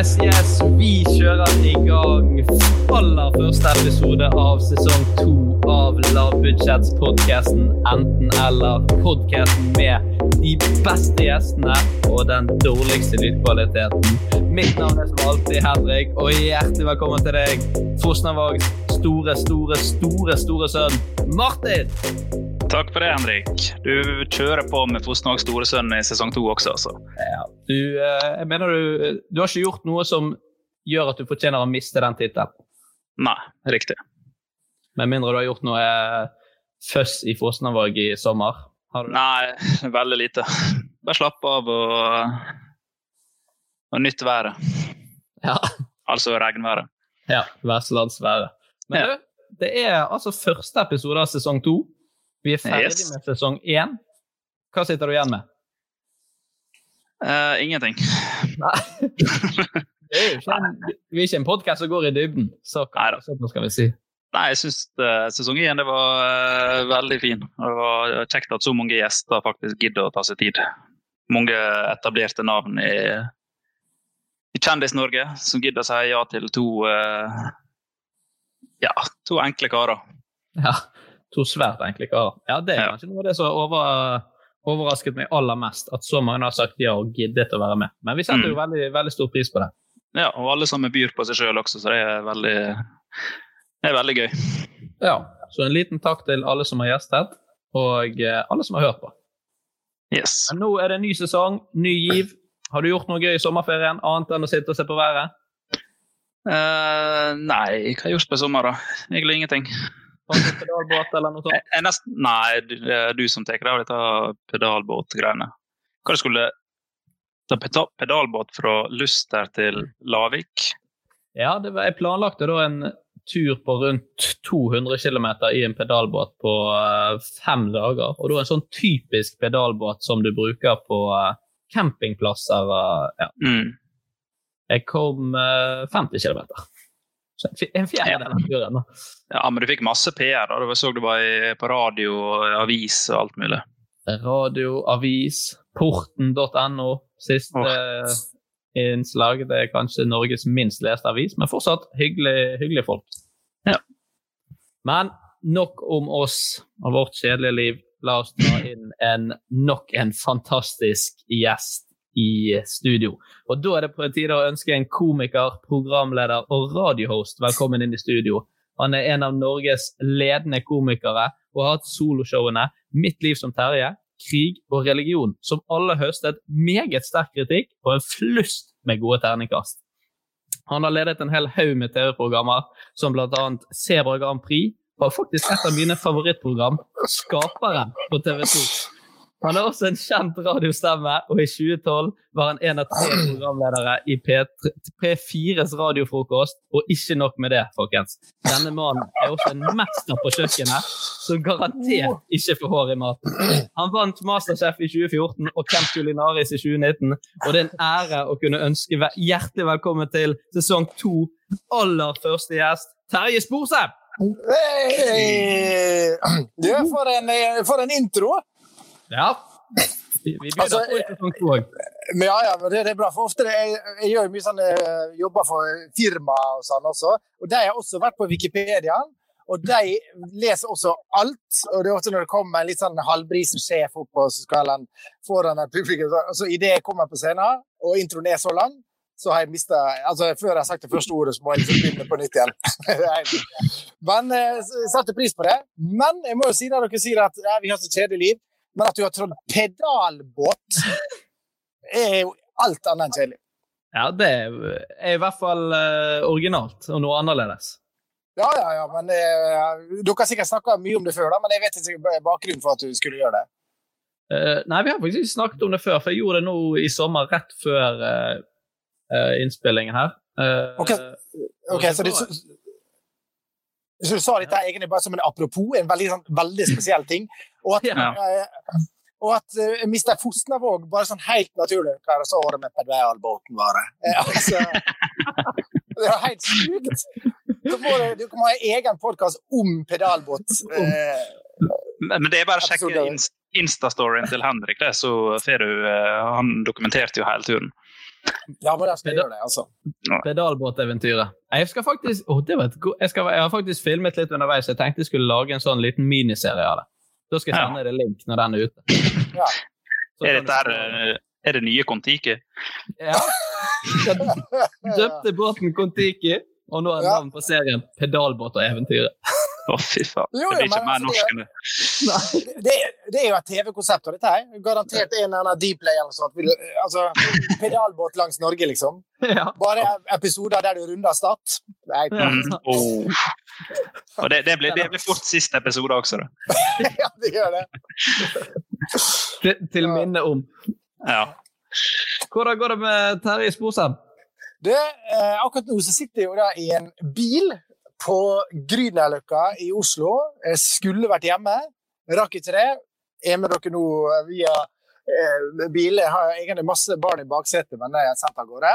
Yes, yes. Vi kjører i gang aller første episode av sesong to av Lavbudsjettspodkasten Enten eller. Podkasten med de beste gjestene og den dårligste lydkvaliteten. Mitt navn er som alltid Henrik, og hjertelig velkommen til deg, Fosnavågs store, store, store, store sønn Martin. Takk for det, Henrik. Du kjører på med Fosnavåg Storesønn i sesong to også, altså. Ja, du, eh, jeg mener du, du har ikke gjort noe som gjør at du fortjener å miste den tittelen. Nei, riktig. Med mindre du har gjort noe eh, føss i Fosnavåg i sommer. Har du? Nei, veldig lite. Bare slapp av og, og nytt været. Ja. Altså regnværet. ja Vestlandsværet. Men Ja. det er altså første episode av sesong to. Vi er ferdig Yes. med sesong én. Hva sitter du igjen med? Uh, ingenting. Nei. Er ikke vi er ikke en podkast som går i dybden, så sånn skal vi si. Nei, jeg syns sesong én var uh, veldig fin. Det var kjekt at så mange gjester faktisk gidder å ta seg tid. Mange etablerte navn i, i Kjendis-Norge som gidder å si ja til to uh, ja, to enkle karer. Ja, To svært enkle karer. Ja, Det er Ja. kanskje noe av det som over, overrasket meg aller mest, at så mange har sagt ja og giddet å være med. Men vi setter Mm. jo veldig, veldig stor pris på det. Ja, og alle sammen byr på seg sjøl også, så det er veldig, det er veldig gøy. Ja, Så en liten takk til alle som har gjestet, og eh, alle som har hørt på. Yes. Men nå er det en ny sesong, ny giv. Har du gjort noe gøy i sommerferien, annet enn å sitte og se på været? Uh, nei, hva har jeg gjort på sommer, da? Egentlig ingenting. Pedalbåt eller noe sånt? jeg nesten, nei, du- det er du som tar deg av dette pedalbåtgreiene. Hva du skulle ta pedalbåt fra Luster til Lavik? Ja, det var, jeg planlagte da en tur på rundt 200 km i en pedalbåt på eh, fem dager. Og da en sånn typisk pedalbåt som du bruker på eh, campingplasser. og ja. Mm. Jeg kom eh, 50 km. En fjerdedel av turen. da. Ja, men du fikk masse PR. da. Jeg så du var på radio avis og alt mulig. Radio, avis, porten.no. Siste innslag. Det er kanskje Norges minst leste avis, men fortsatt hyggelig, hyggelige folk. Ja. Men nok om oss og vårt kjedelige liv. La oss ta inn en, nok en fantastisk gjest i studio. Og da er det på tide å ønske en komiker, programleder og radiohost velkommen inn i studio. Han er en av Norges ledende komikere og har hatt soloshowene Mitt liv som Terje, Krig og religion, som alle høstet meget sterk kritikk og en flust med gode terningkast. Han har ledet en hel haug med TV-programmer, som bl.a. Sebra Grand Prix, og faktisk et av mine favorittprogram, Skaperen på TV 2. Han er også en kjent radiostemme, og i 2012 var han en av tre programledere i P4s radiofrokost. Og ikke nok med det, folkens. Denne mannen er også en mester på kjøkkenet, som garantert ikke får hår i maten. Han vant Masterchef i 2014 og Camp Culinaris i 2019, og det er en ære å kunne ønske hjertelig velkommen til sesong to, aller første gjest, Terje Sporsem! Hey! Du, for en, for en intro! Ja. Vi, begynner altså, på òg. Ja, ja, det, det, er bra. For ofte jeg, jeg gjør mye sånne eh, jobber for firma og sånn også. Og de har også vært på Wikipedia. Og de leser også alt. Og det er ofte når det kommer en litt sånn halvbrisen sjef opp, på skalaen foran et publikum Så idet jeg kommer på scenen, og introen er så lang, så har jeg mista altså, Før jeg har sagt det første ordet, så må jeg liksom begynne på nytt igjen. Men jeg satte pris på det. Men jeg må jo si når dere sier at ja, vi har så kjedelig liv, men at du har trådd pedalbåt, er jo alt annet enn kjedelig. Ja, det er i hvert fall uh, originalt og noe annerledes. Ja, ja, ja, men uh, Dere har sikkert snakka mye om det før, da, men jeg vet ikke bakgrunnen for at du skulle gjøre det. Uh, nei, vi har faktisk ikke snakket om det før, for jeg gjorde det nå i sommer, rett før innspillingen her. ok, okay så, så, så, så du sa dette egentlig bare som en apropos, en veldig, sånn, veldig spesiell ting. Og at, ja. uh, og at uh, Mr. Fosnavåg bare sånn helt naturlig Hva er det så året med pedalbåten var det? Uh, altså, det er helt sjukt! Du du kan ha egen podkast om pedalbåt. Uh, men det er bare å sjekke Insta-storyen til Henrik, det, så får du Han dokumenterte jo hele turen. Ja, men jeg skal gjøre det, altså. Pedalbåteventyret. Jeg skal faktisk oh, det jeg, skal, jeg, har faktisk filmet litt underveis. Jeg tenkte jeg skulle lage en sånn liten miniserie av det. Da skal jeg sende ja. deg link når den er ute. Ja. Er, dette her, eh, er det nye Kon-Tiki? Ja. Døpte båten Kon-Tiki, og nå er navnet på serien Pedalbåt og eventyret. Å, fy faen. det blir ikke mer altså, norsk enn det. Det, det er jo et TV-konsept av dette her. Garantert en eller annen Dplay eller sånt. Altså, pedalbåt langs Norge, liksom. Ja. Bare episoder der du runder Stad. Mm. Oh. Og det, det, blir, det, blir, fort siste episode også, da. ja, det gjør det. til, til minne om. Ja. Hvordan går det med Terje Sporsem? Det, eh, akkurat nå så sitter jeg jo da i en bil på Grünerløkka i Oslo. Jeg skulle vært hjemme, rakk ikke det. Er med dere nå via eh, bil. Jeg har egentlig masse barn i baksetet, men det er jeg sendt av gårde.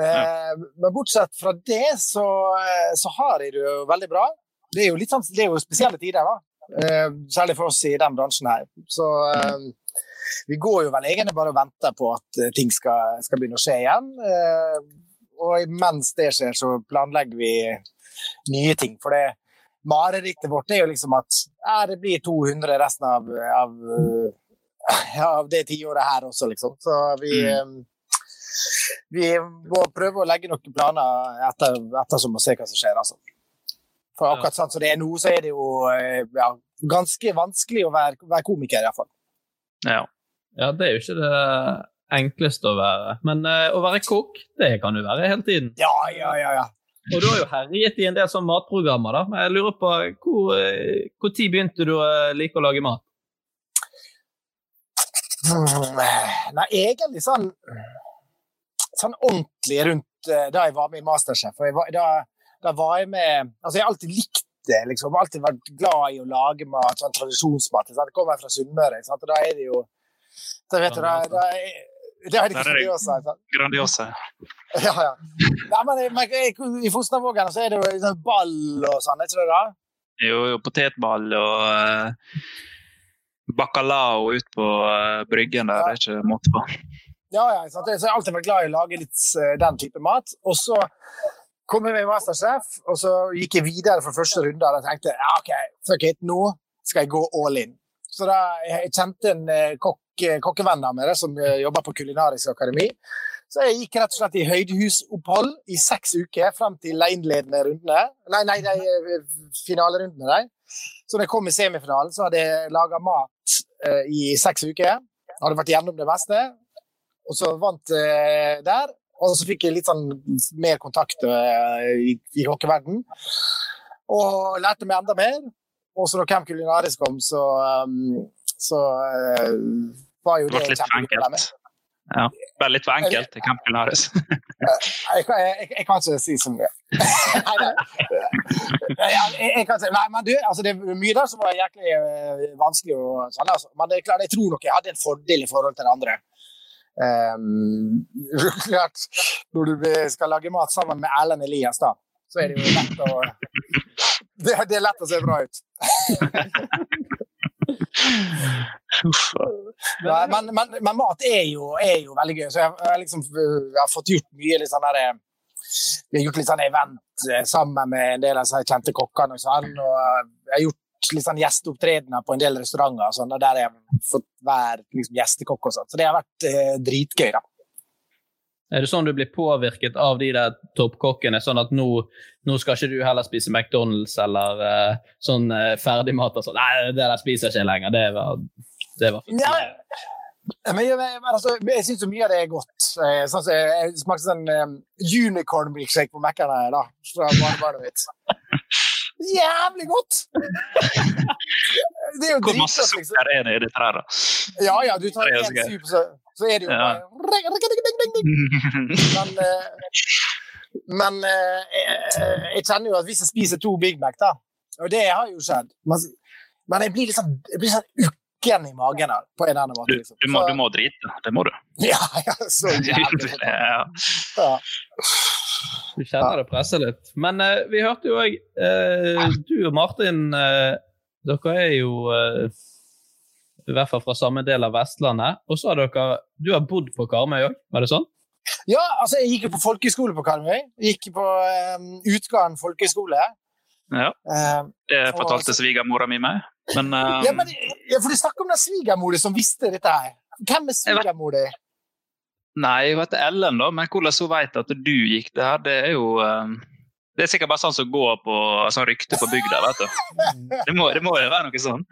Eh, men bortsett fra det, så, eh, så, har jeg det jo veldig bra. Det er jo, litt sånn, det er jo spesielle tider, da. Eh, særlig for oss i den bransjen her. Så eh, vi går jo vel egentlig bare og venter på at eh, ting skal, skal begynne å skje igjen. og mens det skjer, så planlegger vi nye ting. For det marerittet vårt er jo liksom at ja, det blir 200 resten av, av, av det tiåret her også, liksom. Så vi, mm. vi må prøve å legge noen planer etter, ettersom og se hva som skjer, altså. For akkurat sånn som det er nå, så er det jo ja, ganske vanskelig å være, være komiker, iallfall. Ja. ja, det er jo ikke det enkleste å være. Men uh, å være kokk, det kan du være hele tiden. Ja, ja, ja. ja. Og du har jo herjet i en del sånn matprogrammer, da. Men jeg lurer på hvor, eh, hvor tid begynte du å eh, like å lage mat? Hmm, nei, egentlig sånn sånn ordentlig rundt uh, da jeg var med i Masterchef. Jeg var, da, da, var jeg med Altså, jeg har alltid likt det, liksom. Alltid vært glad i å lage mat, sånn tradisjonsmat. Sant? Jeg kommer fra Sunnmøre, og da er det jo da vet du, da, da, det er det Grandiosa. Grandiosa. Ja, ja. Nei, men, I Fosnavågen så er det jo sånn ball og sånn, er ikke det da? Jo, jo potetball og uh, bacalao ut på uh, bryggen der. Ja. Det er ikke måte på. Ja, ja. Så jeg har alltid vært glad i å lage litt uh, den type mat. Og så kom jeg med i Masterchef, og så gikk jeg videre fra første runde og tenkte ja, OK, fuck it, nå skal jeg gå all in. Så da jeg kjente en kokk kokkevenner med det som eh, jobber på Kulinarisk akademi. Så jeg gikk rett og slett i høydehusopphold i seks uker frem til de innledende rundene. Nei, nei, de eh, finalerundene. De. Så da jeg kom i semifinalen, så hadde jeg laga mat i seks uker. Hadde vært gjennom det meste. Og så vant uh, der. Og så fikk jeg litt sånn mer kontakt i, i kokkeverden. Og lærte meg enda mer. Og så når Camp Kulinaris kom, så så var jo Det det litt for enkelt. Ja. Bare litt for enkelt til Camp Culinaris. Jeg, kan- jeg, jeg kan ikke si så mye. Nei. Jeg, kan si, nei, men du, altså, det er mye der som var jæklig eh, vanskelig. Og, sånn, altså. Men det er klart, jeg tror nok jeg hadde en fordel i forhold til det andre. Um, klart, når du skal lage mat sammen med Erlend Elias, da, så er det jo lett å det, det er lett å se bra ut. Nei, men, men, men mat er jo, er jo veldig gøy. Så jeg, jeg, liksom, jeg har fått gjort mye litt sånn der, eh, Vi har gjort litt sånn event eh, sammen med en del av de kjente kokkene. Og, sånn, og eh, jeg har gjort litt sånn gjesteopptredener på en del restauranter og sånn, og der jeg fått være liksom, gjestekokk og sånn. Så det har vært eh, dritgøy, da. Er det sånn du blir påvirket av de der toppkokkene, sånn at nå, nå skal ikke du heller spise McDonald's eller uh, sånn uh, ferdigmat og sånn? Nei, det der spiser jeg ikke lenger. Det var, det var Ja, men men, altså, jeg syns mye av det er godt. Eh, Sånn jeg, smakte sånn um, unicorn milkshake på Mækkern da. Fra barnebarnet mitt. Jævlig godt! Det er jo Hvor masse liksom. sukker er det i dette her, da? Ja, ja, du tar én sup, så, så er det jo Ja. bare Men, eh, men eh, jeg, jeg kjenner jo at hvis jeg spiser to Big Mac, da Og det har jo skjedd Men, men jeg blir litt sånn, jeg blir sånn ukken i magen her, på en eller annen måte. Liksom. du, må, Så- du må drite. Det må du. Ja, ja, så jævlig. Ja. Ja. Du kjenner det presser litt. Men eh, vi hørte jo òg Du og Martin, eh, dere er jo eh, i hvert fall fra samme del av Vestlandet. Og så har dere Du har bodd på Karmøy òg, var det sånn? ja, altså jeg gikk jo på folkehøyskole på Karmøy. Gikk på um, Utgarden folkehøyskole. Ja. Eh, Det fortalte svigermora mi meg. Men, eh, ja, men, ja, for du snakker om den svigermora som visste dette her. Hvem er svigermor di? Nei, hun heter Ellen, da, men hvordan hun vet at du gikk det her, det er jo eh, Det er sikkert bare sånn som går på sånn rykte på bygda, vet du. Det må, det må jo være noe sånn.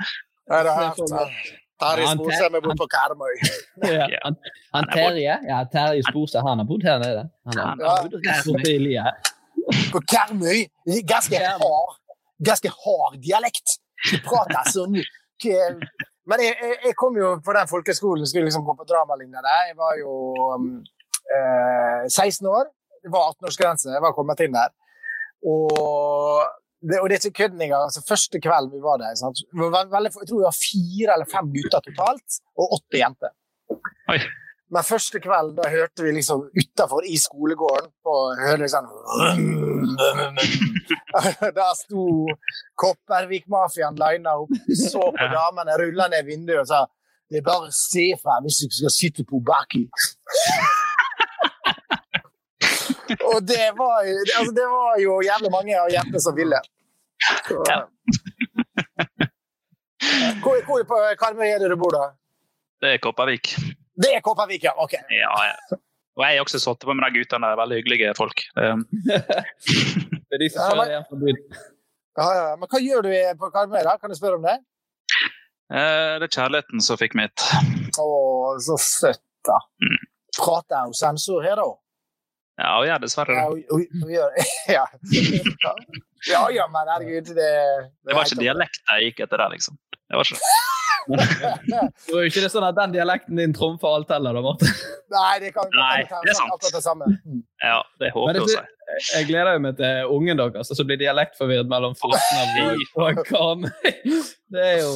Nei, det jeg hørt. Terje Ja, Sporsem er bort på Karmøy. Ja. Ja. Han, er Terje ja, Terje Sporsem, han har bodd her nede. Han har, han bodd her. På Karmøy. Ganske hard, ganske hard dialekt. De prater sånn. Men jeg, jeg, jeg kom jo på den folkeskolen folkehøyskolen skulle liksom gå på dramalinja der. Jeg var jo um, eh, 16 år. Det var 18-årsgrense. Jeg var kommet inn der. Og det, og det er ikke kødd engang. Altså, første kvelden vi var der sant? Det var veldig, Jeg tror vi var fire eller fem gutter totalt, og åtte jenter. Oi. Men første kveld da hørte vi liksom utafor i skolegården på hørte sånn Der sto Kopervik-mafiaen lina opp, så på damene, rulla ned vinduet og sa det er bare å se fra hvis du skal sitte på baki. og det var, altså det var jo jævlig mange av jentene som ville. Så, hvor, hvor på Karmøy er det du bor, da? Det er Kopervik. Det er Kopervik, ja. Ok. Ja, ja. Og jeg har også sittet på med de guttene. Veldig hyggelige folk. Um, Det er de som Ja, men-. Ja, ja. Hva gjør du på Karmøy, da? Kan du spørre om det? eh, det er kjærligheten som fikk mitt. Å, så søtt, da. Mm. Prater jo sensor her, da. Ja, og jeg dessverre. Ja, det. og, ja. ja, ja, men herregud, det Det var ikke dialekt jeg gikk etter der, liksom. Det var ikke det. Det var jo ikke det sånn at den dialekten din trumfer alt heller, da, Martin. Nei, det kan, Nei, det er sant. akkurat det samme. Mm. Ja, det håper jeg å si. jeg gleder jo meg til ungen deres, som blir dialektforvirret mellom Fosna og, Karmøy. Det er jo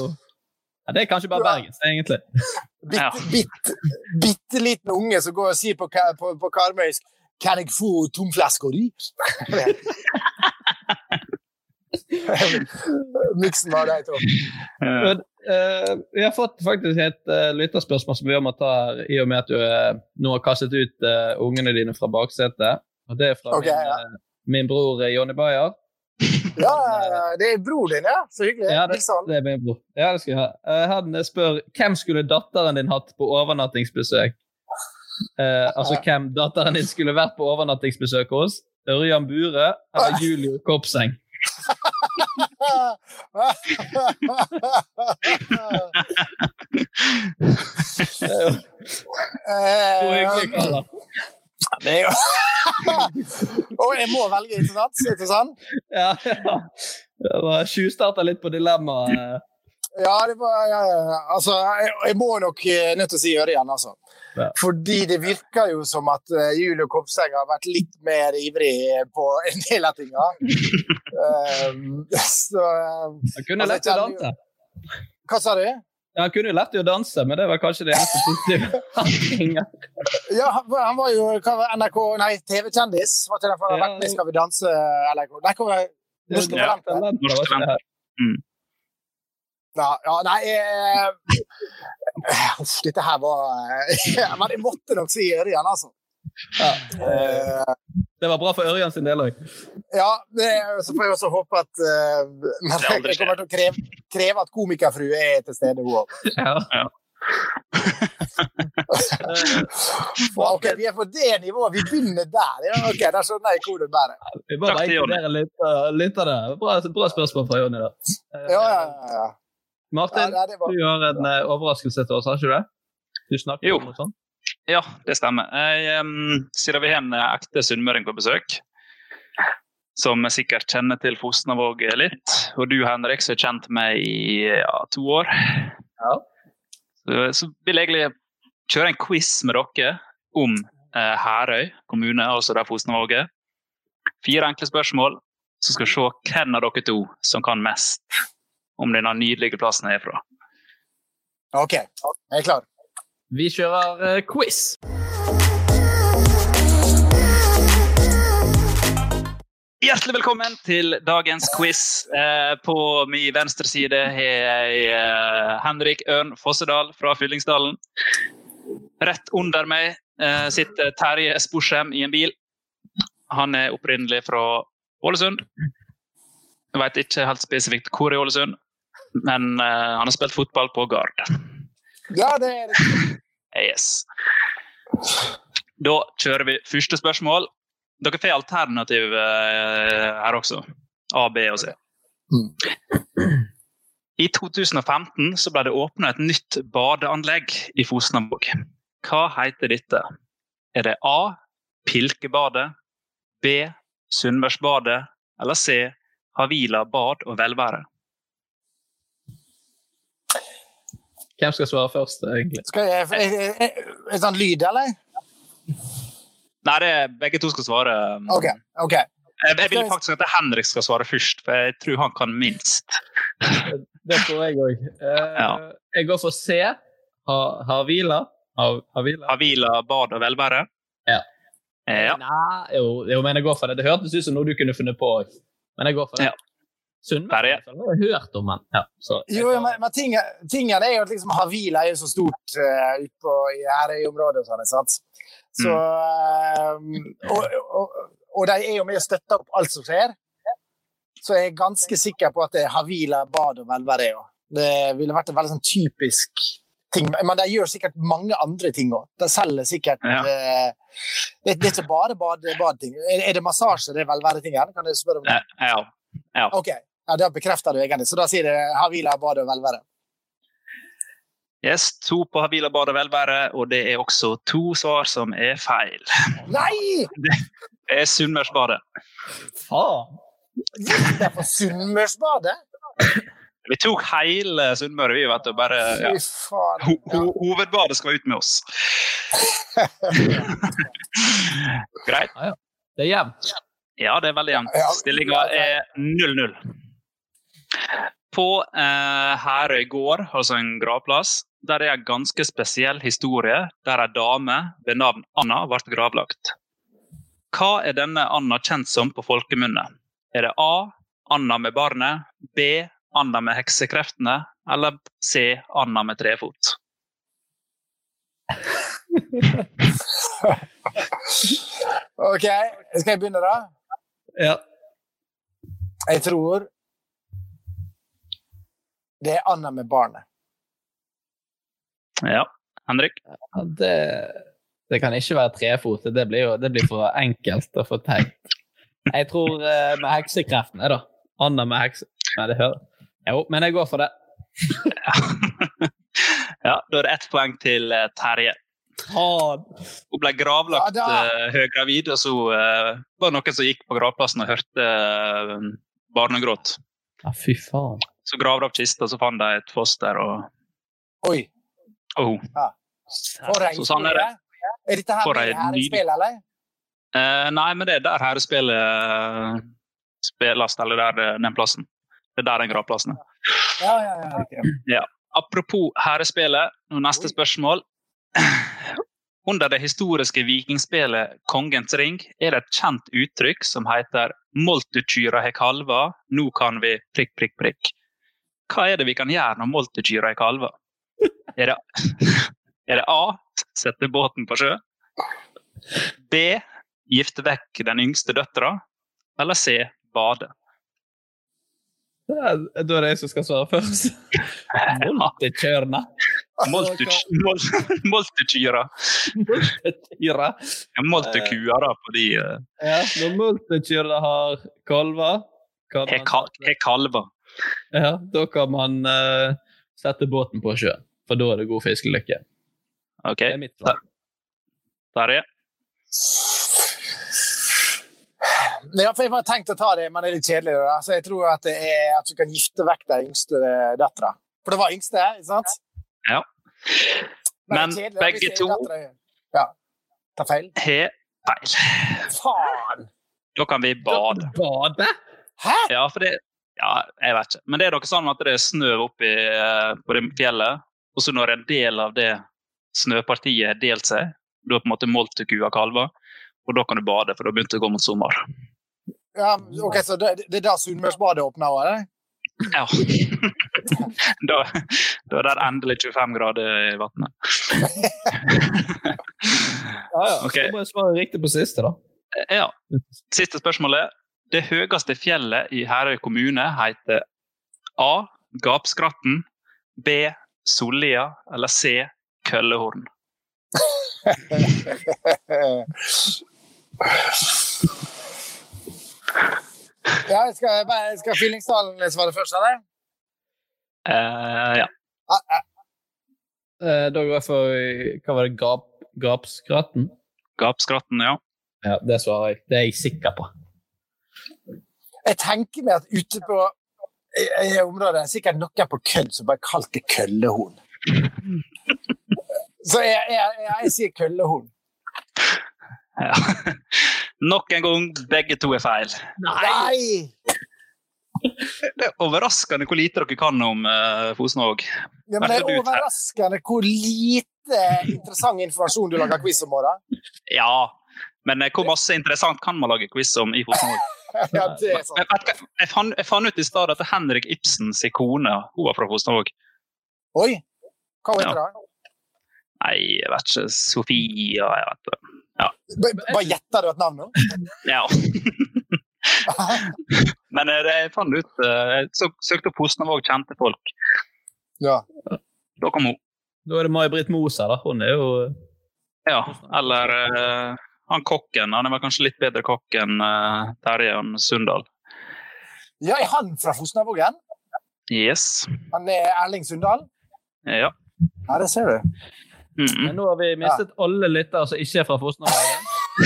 ja, Det er kanskje bare Bergens, egentlig. Bitte, bitte, bitte liten unge som går og sier på, på, på karmøysk Kan jeg få tomflaska di? Miksen var der, to. Eh, vi har fått faktisk et uh, lytterspørsmål som vi må ta her, i og med at du uh, nå har kastet ut ungene dine fra baksetet. Og det er fra okay, min, ja. min bror Jonny Bayer. Ja, det er bror din, ja. Så hyggelig. Ja, det, det er min bror. Ja, det skal jeg ha. Han spør hvem skulle datteren din hatt på overnattingsbesøk? Altså hvem datteren din skulle vært på overnattingsbesøk hos? Ørjan Bure eller Julio Kopseng? Det er jo Eh, Og jeg må velge, ikke sant? Ikke sant? Ja, ja. Det var tjuvstarta litt på dilemmaet. Ja, det var ja, ja, Altså, jeg, jeg må nok eh, nødt til å si Ørjan, altså. Ja. Fordi det virker jo som at uh, Julie Kopseng har vært litt mer ivrig på en del av tinga. um, så uh, Han kunne Altså, lett å danse. Hva sa du? Ja, han kunne jo lett å danse, men det var kanskje det eneste positive. Ja, han, var jo hva NRK Nei, TV-kjendis. Var ikke derfor han har Ja, vært med i Skal vi danse? Eller, nei, hva var Norske Ja. Ja, nei eh, Uff, dette her var eh, Men jeg måtte nok si Ørjan, altså. Ja. Eh, Det var bra for Ørjan sin del òg. ja, det, så får jeg også håpe at eh, Men Det jeg kommer til å kreve, kreve at komikerfrue er til stede, hun òg. Ja. Ja. Ok, vi er på det nivået. Vi begynner der. Ja, ok, Der skjønner jeg hvor det bærer. Vi må Takk bare til Jonny. litt, av det. Bra, bra spørsmål fra Jonny. Ja, ja, ja. Martin, ja det var... du har en eh, overraskelse til oss, har ikke du det? Du snakker Jo. om noe sånt? Ja, det stemmer. Jeg, um, siden vi har en eh, ekte sunnmøring på besøk, som sikkert kjenner til Fosnavåg litt, og du Henrik, som har kjent meg i ja, to år, Ja. så, så vil jeg egentlig kjøre en quiz med dere om eh, Herøy kommune, altså der Fosnavåg er. Fire enkle spørsmål, så skal vi se hvem av dere to som kan mest om denne nydelige plassen jeg er fra. OK, jeg er klar. Vi kjører eh, quiz. Hjertelig velkommen til dagens quiz. Eh, på min venstre side har jeg eh, Henrik Ørn Fossedal fra Fyllingsdalen. Rett under meg eh, sitter Terje Sporsem i en bil. Han er opprinnelig fra Ålesund. Jeg vet ikke helt spesifikt hvor i Ålesund, men uh, han har spilt fotball på Gard. Ja, det er det. Yes. Da kjører vi første spørsmål. Dere får alternativ uh, her også. A, B og C. I 2015 så ble det åpna et nytt badeanlegg i Fosnavåg. Hva heter dette? Er det A. Pilkebadet, B. Sunnmørsbadet eller C. Havila bad og velvære? Hvem skal svare først, egentlig? Skal jeg, er, er, er, det sånn lyd, eller? Nei, det er begge to skal svare. OK. ok. Jeg, jeg vil faktisk at Henrik skal svare først, for jeg tror han kan minst. Det tror jeg òg. Ja. Jeg går for C. Ha, Havila. Ha, Havila. Havila bad og velvære. Ja. Eh, ja. Nei, jo, jo, men jeg går for det. Det hørtes ut som noe du kunne funnet på òg. Men jeg går for det. Ja. Sundberg jeg har jeg hørt om, men ja, så jeg Jo, men, men tingen, tingen er jo at liksom Havila er jo så stort uh, ute her i Herøy-området og sånn, sant. Så eh, og, og, og de er jo med og støtter opp alt som skjer. Så jeg er ganske sikker på at det er Havila bad og velvære. Det ville vært en veldig sånn typisk ting. Men de gjør sikkert mange andre ting òg. De selger sikkert Ja. eh, det, det er ikke bare bad, badting. Er, er det massasje det er velværetingen? Kan jeg spørre om det? Ja. ja. OK. Ja, Da bekrefter du egentlig. Så da sier det Havila bad og velvære. Yes, to på Havila bad og velvære, og det er også to svar som er feil. Nei! Det er Sunnmørsbadet. Faen! Gikk det for Sunnmørsbadet? Vi tok hele Sunnmøre, vi, vet du. Bare ja. Ho ho hovedbadet skal ut med oss. Greit. Det er jevnt. Ja, det er veldig jevnt. Ja. Stillinga er 0-0. På eh, Herøy gård, altså en gravplass, der er en ganske spesiell historie der ei dame ved navn Anna ble gravlagt. Hva er denne Anna kjent som på folkemunne? Er det A. Anna med barnet, B. Anna med heksekreftene, eller C. Anna med trefot? OK, skal jeg begynne, da? Ja. Jeg tror det er Anna med barnet. Ja. Henrik? Ja, Det, det kan ikke være trefot. Det blir jo det blir for enkelt og for teit. Jeg tror eh, med heksekreftene, da. Anna med hekse... Nei, det hører Jo, men jeg går for det. ja, da er det ett poeng til eh, Terje. Hun ble gravlagt Ja, uh, høygravid, og så uh, var det noen som gikk på gravplassen og hørte uh, barnegråt. Ja, fy faen. Så gravde de opp kista, så fant de et foster og Oi, Og hun. Ja. Så sånn er det. Er dette her herrespill, eller? Uh, nei, men det er der herrespillet spilles, eller der den plassen. Det er der den gravplassen er. Ja, ja, ja. riktig. Apropos herrespillet, neste spørsmål. Under det historiske vikingspillet Kongens ring er det et kjent uttrykk som heter 'Moltekyra har kalva, nå kan vi prikk, prikk, prikk'. Hva er det vi kan gjøre når moltekyra har kalva? Er det, er det A. Sette båten på sjø? B. Gifte vekk den yngste døtra? Eller C. Bade? Da er det jeg som skal svare først. Moltekjørna. Moltekyra. mol- Moltukyra. Ja, Moltukua, da, på de eh, Ja, når multikjørna har kalver, har kalver. ja, da kan man uh, sette båten på sjøen. For da er det god fiskelykke. OK. Det er mitt svar. Terje? Ja, for jeg har tenkt å ta det, men det er litt kjedelig. Da. Så jeg tror at det er at du kan gifte vekk de yngste dattera. For det var yngste, ikke sant? Ja. Men kjedelig, begge to- Ja. Ta feil? Har feil. Faen! Da kan vi bade. Bade? Hæ? Ja, for det Ja, jeg vet ikke. Men det er noe sånn at det er snø oppi eh, på det fjellet, og så når en del av det snøpartiet har delt seg, da på en måte moltekua kalver, og da kan du bade, for da begynte det å gå mot sommer. Ja, ok, Så det, det er da Sunnmørsbadet åpner òg, eller? Ja. da, da er det endelig 25 grader i vannet. Ja, ja. Okay. Så må jeg svare riktig på siste, da. Ja. Siste spørsmålet. Det høyeste fjellet i Herøy kommune heter A. Gapskratten, B. Sollia eller C. Køllehorn. ja, jeg skal, bare- skal Fyllingsdalen svare først, eller? Uh, ja. Ah, ah, Uh, da går jeg for Hva var det? Gap, gapskratten? Gapskratten, ja. Ja, det svarer jeg. Det er jeg sikker på. Jeg tenker meg at ute på i, i området er sikkert noen på kødd som bare kalte det køllehorn. Så jeg, jeg, jeg, jeg sier køllehorn. ja. Nok en gang, begge to er feil. Nei! Det er overraskende hvor lite dere kan om uh, Fosnavåg. Ja, men det er overraskende hvor lite interessant informasjon du lager quiz om. Åra. Ja, men eh, hvor masse interessant kan man lage quiz om i Fosnavåg? Ja, det er sant. Jeg, Jeg fant, jeg fant ut i stad at Henrik Ibsens kone hun var fra Fosnavåg. Oi! Hva heter Ja. det? Nei, jeg vet ikke. Sofia jeg vet ikke. Ja. Bare gjetter du et navn nå? Ja. Men eh, det, jeg fant ut eh, Jeg søkte opp Hosnavåg, kjente folk. ja. Da kom hun. Da er det May-Britt Moser, da. Hun er jo Ja. Eller uh, han kokken. Han er vel kanskje litt bedre kokk enn uh, Terje Sundal. ja, er han fra Fosnavågen? Yes. Han er Erling Sundal? Ja. Ja, det ser du. Mm. Men nå har vi mistet alle lyttere som ikke er fra Fosnavågen.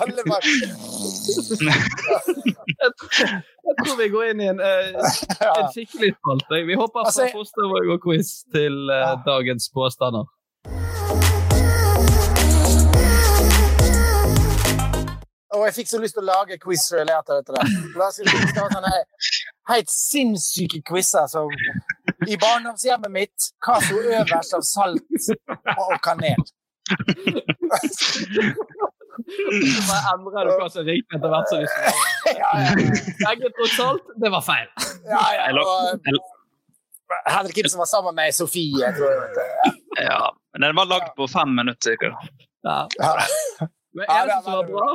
Alle bare Jeg tror vi går inn i en, eh, en skikkelig spalte. Vi hopper fra Altså, Fostervåg og quiz til uh, dagens påstander. Og jeg fikk så lyst til å lage quiz relatert til det. Vi skal ha sånne helt sinnssyke quizer som I barndomshjemmet mitt hva sto øverst av salt og kanel? Så bare endrer du hva som er riktig etter hvert som du svarer. Begge tross alt, det var feil. ja, ja. Og Henrik Ibsen var sammen med Sofie, tror jeg. Vet du. ja. Men den var lagd på fem minutter, sikkert. Ja. Ja. Men Ja, det eneste som var bra,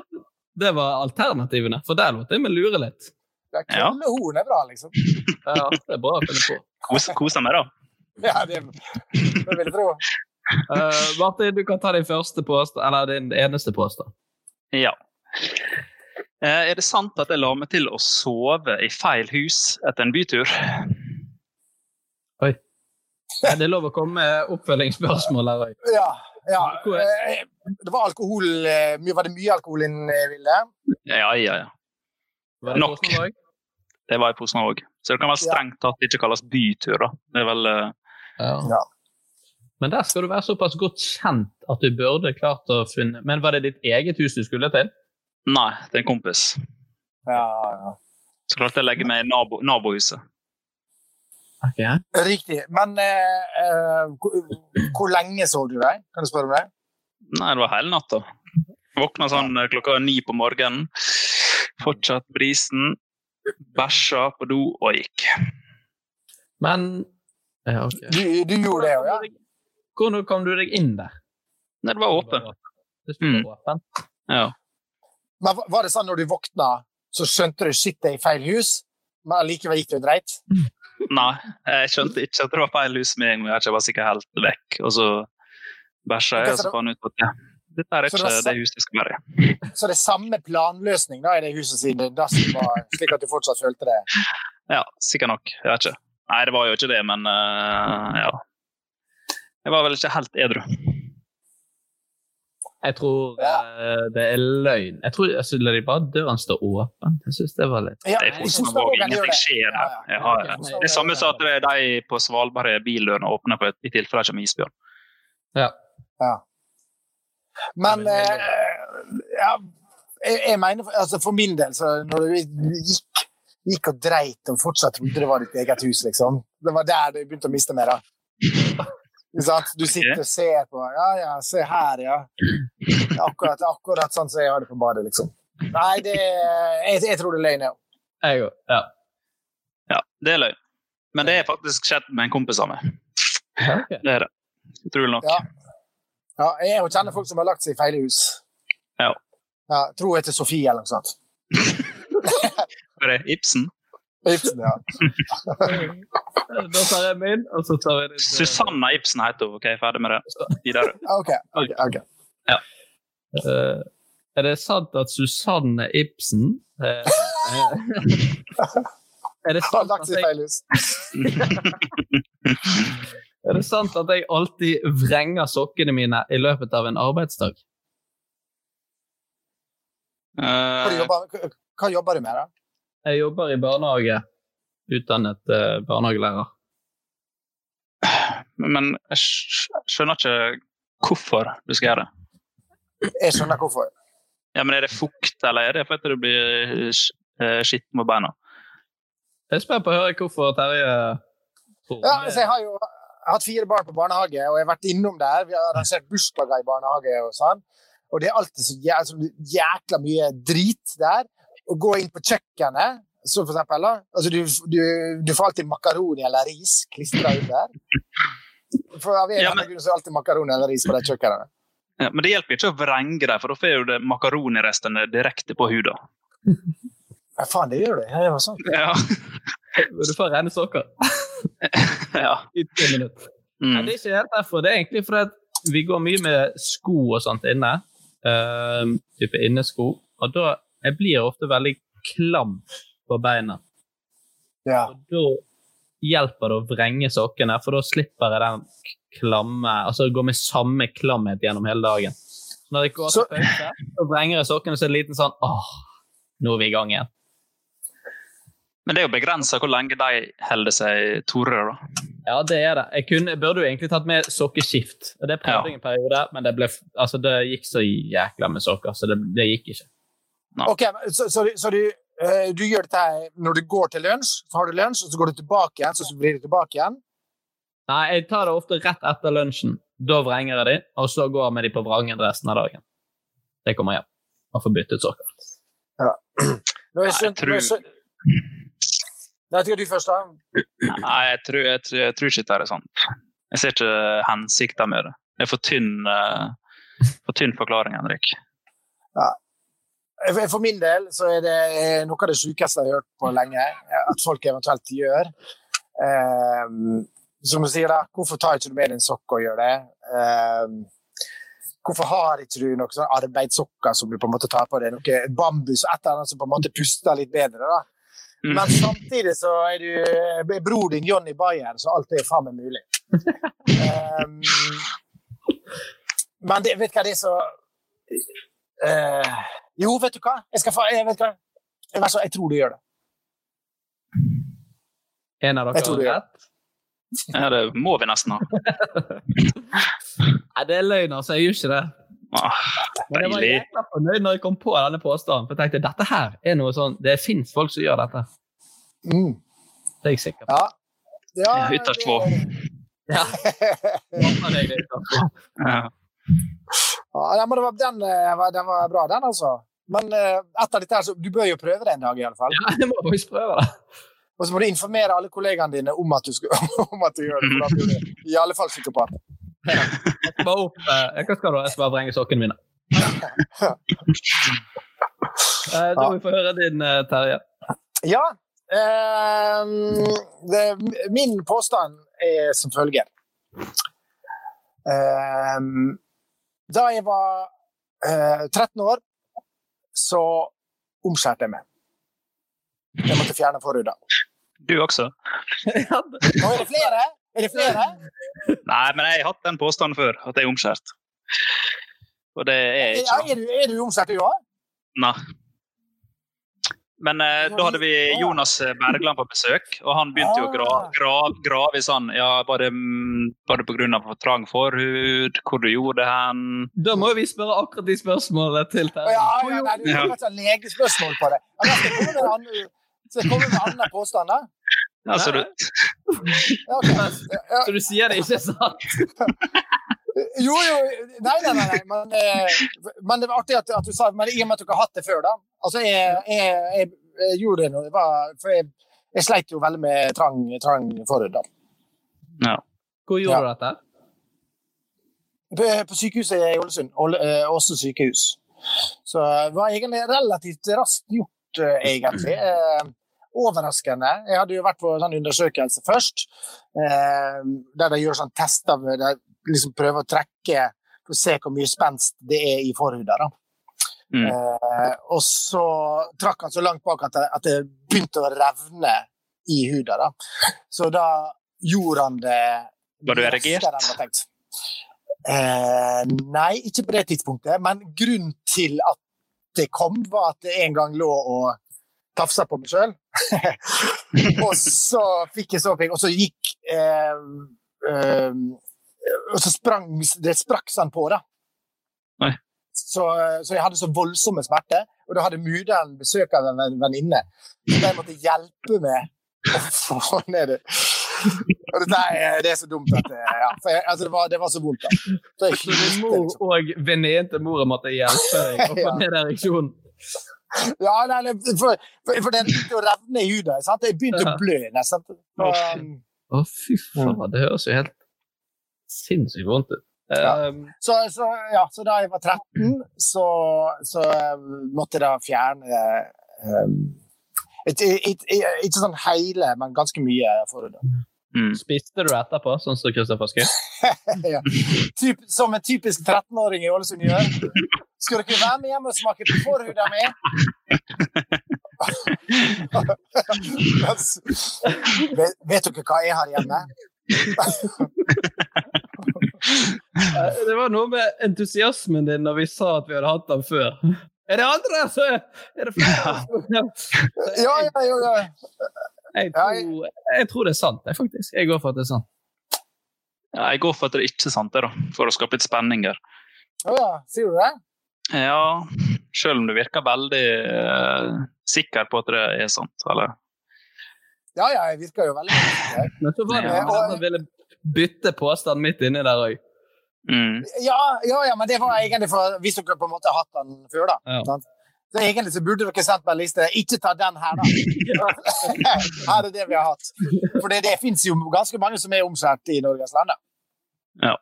det var alternativene. For der lot jeg meg lure litt. Ja, Køllehorn er bra, liksom. Ja, det er bra å finne på. Kos, kos deg med det. Ja, det, det vil jeg tro. Uh, Martin, du kan ta din første påstand, eller din eneste påstand. Ja. Uh, er det sant at jeg la meg til å sove i feil hus etter en bytur? Oi. Er det lov å komme med oppfølgingsspørsmål her òg? Ja, ja. Eh, Det var alkohol Var det mye alkohol innen eh, Vilde? Ja, ja, ja. Nok. Det var i Posen òg. Så det kan vel strengt tatt ikke kalles bytur. da. Det er vel eh, Ja. Ja. Men der skal du være såpass godt kjent at du burde klart å finne Men var det ditt eget hus du skulle til? Nei, det er en kompis. Ja, ja. Så klarte jeg å legge meg i nabo, nabohuset. Okay. Riktig. Men eh, eh, hvor, hvor lenge sov du deg? Kan du spørre om det? Nei, det var hele natta. Våkna sånn eh, klokka ni på morgenen. Fortsatt brisen. Bæsja på do og gikk. Men ja, okay. Du, du gjorde det òg, ja? Hvordan kom du deg inn der? Nei, det var åpent. Det Mm. åpent. Ja. Men var- var det sånn når du våkna, så skjønte du shit, det er i feil hus, men allikevel gikk det dreit? Nei, jeg skjønte ikke at det var feil hus med en gang. Jeg var sikkert helt vekk. Og så bæsja jeg, og så fant jeg ut at ja, dette er ikke det det huset jeg skal være i. Så det er samme planløsning da, i det huset siden dassen var slik at du fortsatt følte det? Ja, sikkert nok. Jeg vet ikke. Nei, det var jo ikke det, men uh, ja. Jeg var vel ikke helt edru. Jeg tror Ja. uh, det er løgn. Jeg tror altså, La de bare døren stå åpen. Jeg syns det var litt Ja, Det er Fosnavåg, ingenting skjer skjer Ja, ja. Jeg det er samme som at det de på Svalbard har bildørene åpne i tilfelle det kommer isbjørn. Ja. Men eh, ja, jeg, jeg mener, altså for min del, så når du gikk, gikk og dreit og fortsatt trodde det var ditt eget hus, liksom, det var der du begynte å miste mer. da. Du sitter og ser på Ja, ja, se her, ja. Akkurat, akkurat sånn som jeg har det på badet, liksom. Nei, det, jeg, jeg tror det er løgn. Jeg òg. Ja. Ja, det er løgn. Men det er faktisk skjedd med en kompis av meg. Okay. Det er det. Utrolig nok. Ja. Ja. Jeg jo kjenner folk som har lagt seg i feil hus. Ja. ja tror jeg til Sofie eller noe sånt. Hva er det? Ibsen? Ibsen, ja. Da tar jeg min, og så tar jeg din. Susanna Ibsen heter hun. Ok, ferdig med det. Videre. OK. ok, ok. Uh, er det sant at Susanne Ibsen eh, eh, Er det sant at jeg. Er det sant at jeg alltid vrenger sokkene mine i løpet av en arbeidsdag? Hva, Eh, jobber, hva- jobber du med, da? Jeg jobber i barnehage. Utdannet eh, barnehagelærer. men jeg skjønner ikke hvorfor du skal gjøre det. Jeg skjønner hvorfor. Ja, men Er det fukt, eller er det fordi du blir eh, skitten på beina? Jeg spør på å høre hvorfor Terje tror Ja, altså, jeg har jo hatt fire barn på barnehage, og jeg har vært innom der. Vi har arrangert bursdager i barnehage og sånn. Og det er alltid så jæ altså, jækla mye drit der. Å gå inn på kjøkkenet, så for eksempel, da. Altså, du, du, du får alltid makaroni eller ris klistra under. For av en Ja, eller men- annen grunn så er det alltid makaroni eller ris på de kjøkkenene. Ja, men det hjelper ikke å vrenge dem, for da får du det makaronirestene direkte på huden. Ja, faen, det gjør du. Ja, det var sånn. Ja. Du får rene sokker ja. i tre minutter. Nei, Mm. det er ikke helt derfor. Det er egentlig fordi vi går mye med sko og sånt inne. Uh, type innesko. Og da jeg blir jeg ofte veldig klam på beina. Ja. Og da hjelper det å vrenge sokkene, for da slipper jeg den klamme Altså gå med samme klamhet gjennom hele dagen. Så når jeg går til pause, så vrenger jeg sokkene, så er det liten sånn Åh, nå er vi i gang igjen. Men det er jo begrensa hvor lenge de holder seg tore. da. Ja, det er det. Jeg, kunne, jeg burde jo egentlig tatt med sokkeskift. Det prøvde Ja. en periode, men det, ble, altså, det gikk så jækla med sokker, så det, det gikk ikke. Ok, så, så, så du, uh, du gjør dette her når du går til lunsj, så har du lunsj, og så går du tilbake igjen, så blir du tilbake igjen. Nei, jeg tar det ofte rett etter lunsjen. Da vrenger jeg de, og så går jeg med de på vrangen resten av dagen. Det kommer hjem. Og får byttet sokker. Nå har jeg jeg skjønt, har jeg tror-. Nei, jeg du først, da. Nei, jeg tror, jeg, tror- jeg tror ikke det er sant. Jeg ser ikke hensikten med det. Det er for tynn, uh, for tynn forklaring, Henrik. For- For min del så er det eh, noe av det sykeste jeg har hørt på lenge, eh, at folk eventuelt gjør. Um, som du sier, da, hvorfor tar ikke du med en sokk og gjør det? Um, hvorfor har ikke du noen sånne arbeidssokker som du på en måte tar på deg? Noe bambus et eller annet som på en måte puster litt bedre, da? Mm. Men samtidig så er du eh, bror din Johnny Bayer, så alt er faen meg mulig. Um, men det, vet du hva, det er så uh, Jo, vet du hva? Jeg, skal jeg, vet hva? Jeg, vet jeg tror du gjør det. En av dere har rett? Ja, det må vi nesten ha. Nei, det er løgn, altså. Jeg gjør ikke det. Ah, Men jeg var deilig. jækla fornøyd når jeg kom på denne påstanden. For jeg tenkte dette her er noe sånn Det fins folk som gjør dette. Mm. Det er jeg sikker på. Ja. ja Ja, ytterst få. Ja. Jeg det er. Ja. Ja, det var, den, eh, den var bra, den, altså. Men eh, etter dette her, så du bør jo prøve det en dag, i alle fall. Ja, jeg må faktisk prøve det. Og så må du informere alle kollegaene dine om at du, skal, om at du gjør det. For da blir du i alle fall psykopat. Jeg skal opp eh, Hva skal du? Jeg skal bare vrenge sokkene mine. Eh, Da må vi få høre din, eh, Terje. Ja. ehm, det, min påstand er som følger. Ehm, da jeg var eh, 13 år, så omskjærte jeg meg. Jeg måtte fjerne forhuda. Du også? Ja, Nå er det flere! Er det flere? Nei, men jeg har hatt den påstanden før, at jeg er omskjært. Og det er jeg Ja, ikke. er, du, er du omskjært, du òg? Nei. Men eh, da hadde vi Jonas Bergland på besøk, og han begynte jo å gra, gra, grave i sånn ja, Var det, mm, var det pga. for trang forhud? Hvor du gjorde det hen? Da må vi spørre akkurat de spørsmålene til Ja, Terje. ja, nei, du har ikke legespørsmål på det. Ja, kommer skal jeg komme med andre, skal Altså, du, Ja. Ja, Så du sier det ikke er sant? Jo, jo Nei, nei, nei. Men, eh, men det var artig at, at du sa Men i og med at ikke har hatt det før, da. Altså, jeg, jeg, jeg, jeg gjorde det nå. det var For jeg, jeg sleit jo veldig med trang, trang forhud, da. ja. Hvor gjorde Ja. du dette? På, på sykehuset i Ålesund. Åle- eh, Åse sykehus. Så det var egentlig relativt raskt gjort, eh, egentlig. Eh, overraskende. Jeg hadde jo vært på sånn undersøkelse først, eh, der de gjør sånn tester der de liksom prøver å trekke for å se hvor mye spenst det er i forhuda. Mm. Eh, og så trakk han så langt bak at det, at det begynte å revne i huda. Da. Så da gjorde han det Var du erigert? Eh, nei, ikke på det tidspunktet. Men grunnen til at det kom, var at det en gang lå og tafsa på meg sjøl. og så fikk jeg så pigg, og så gikk eh, eh, Og så sprang Det sprakk sånn på, da. Så, så jeg hadde så voldsomme smerter, og da hadde muderen besøk av en venninne. Så de måtte hjelpe meg å få ned det. Og det, er, det er så dumt at det, ja, jeg, altså det, var, det var så vondt. da. Så jeg mor og venninnen til mora måtte hjelpe deg å få ned ereksjonen? Ja, nei, nei, for, for, for den begynte å revne i huden. Sant? Jeg begynte Ja. å blø nesten. Å, Og, fy. um, Å, fy faen. Det høres jo helt sinnssykt vondt ut. Ja. Um, så, så, ja, så da jeg var 13, så, så um, måtte jeg da fjerne um, ikke, ikke, ikke sånn hele, men ganske mye forhud. Mm. spiste du etterpå, sånn som Kristoffer Schou? ja. Typ, som en typisk 13-åring i Ålesund gjør. Skal dere være med hjem og smake på forhuda mi? vet, vet dere hva jeg har hjemme? Eh, Det var noe med entusiasmen din når vi sa at vi hadde hatt den før. Er det andre, så er det flere. Ja, ja, ja. ja. Jeg tror, jeg tror det er sant, jeg, faktisk. Jeg går for at det er sant. Ja, jeg går for at det er ikke sant, da, for å skape litt spenning her. Å ja, sier du det? Ja, selv om du virker veldig uh, sikker på at det er sant. Eller? Ja, ja, jeg virker jo veldig sikker. Men så var det Ja. noen som ville bytte påstand midt inni der òg. Mm. Ja, ja, ja, men det var egentlig for hvis dere på en måte har hatt den før, da. Ja. Så egentlig så burde dere sendt meg en liste. Ikke ta den her, da. her er det vi har hatt. For det, det fins jo ganske mange som er omskjært i Norges land. Ja.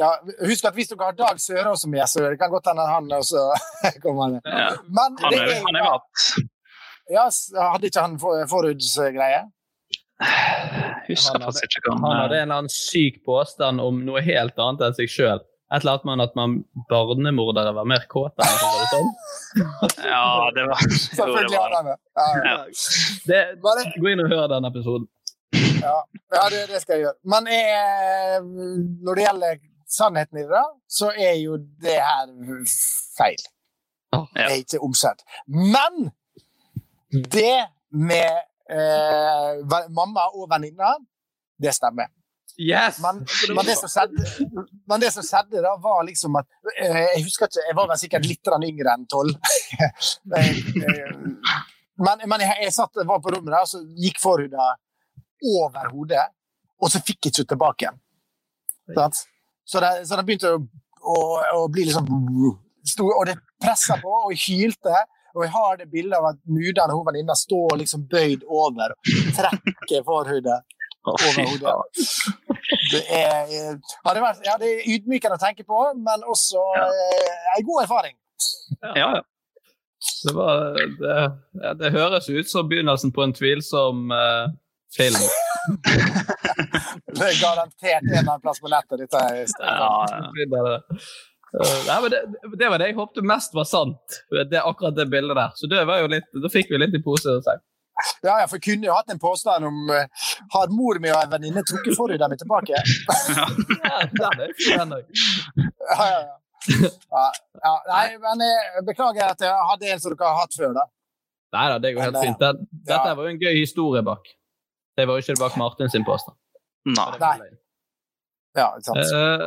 Ja, husk at hvis dere har Dag Sørås som gjest, så det kan godt hende han også kommer. Ja. Men Han det er, han er mat. ja, Hadde ikke han for- forhudsgreie? Husker faktisk ikke hva Han han hadde en eller annen syk påstand om noe helt annet enn seg sjøl. Et eller annet med at man barnemordere var mer kåte enn sånn? Ja, det var, jo, det Selvfølgelig var han det. Gå inn og hør den episoden. Ja, ja det, det skal jeg gjøre. Men jeg, når det gjelder sannheten i det, da, så er jo det her feil. Det er ikke omsett. Men det med eh, mamma og venninna. Det stemmer. Yes! Men, men, det skjedde, men det som skjedde da, var liksom at eh, Jeg husker ikke, jeg var vel sikkert litt yngre enn tolv. Eh, men men jeg, jeg satt, var på rommet der, og så gikk forhuda over hodet, og så fikk jeg ikke tilbake igjen. Så det, så det begynte å, å, å bli liksom sto, Og det pressa på, og hylte. Og jeg har det bildet av at mudene og hun venninna står liksom bøyd over og trekker forhudet Det er, ja, det, vært, ja, det er ydmykende å tenke på, men også eh, en god erfaring. Ja, ja. Det, var, det, ja, det høres ut som begynnelsen på en tvilsom eh, film. Det er garantert en eller annen plass på nettet. Dette her. ja, ja. Eh, nei, men det, det var det jeg håpte mest var sant. Det, akkurat det bildet der. Så det var jo litt, Da fikk vi litt i pose og sekk. Ja, ja, for kunne jo hatt en påstand om uh, Har mor mi og en venninne trukket forhuden min tilbake? Ja, den er fin. Ja, ja, ja. Ja, ja, nei, men jeg beklager at jeg hadde en som dere har hatt før, da. Nei da, det går helt fint. Det, dette ja. var jo en gøy historie bak. Det var jo ikke det bak Martin sin påstand. Nei. Nei. Ja, ikke sant. Eh,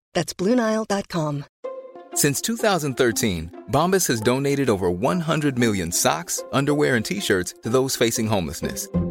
That's BlueNile.com. Since 2013, Bombas has donated over 100 million socks, underwear, and t shirts to those facing homelessness.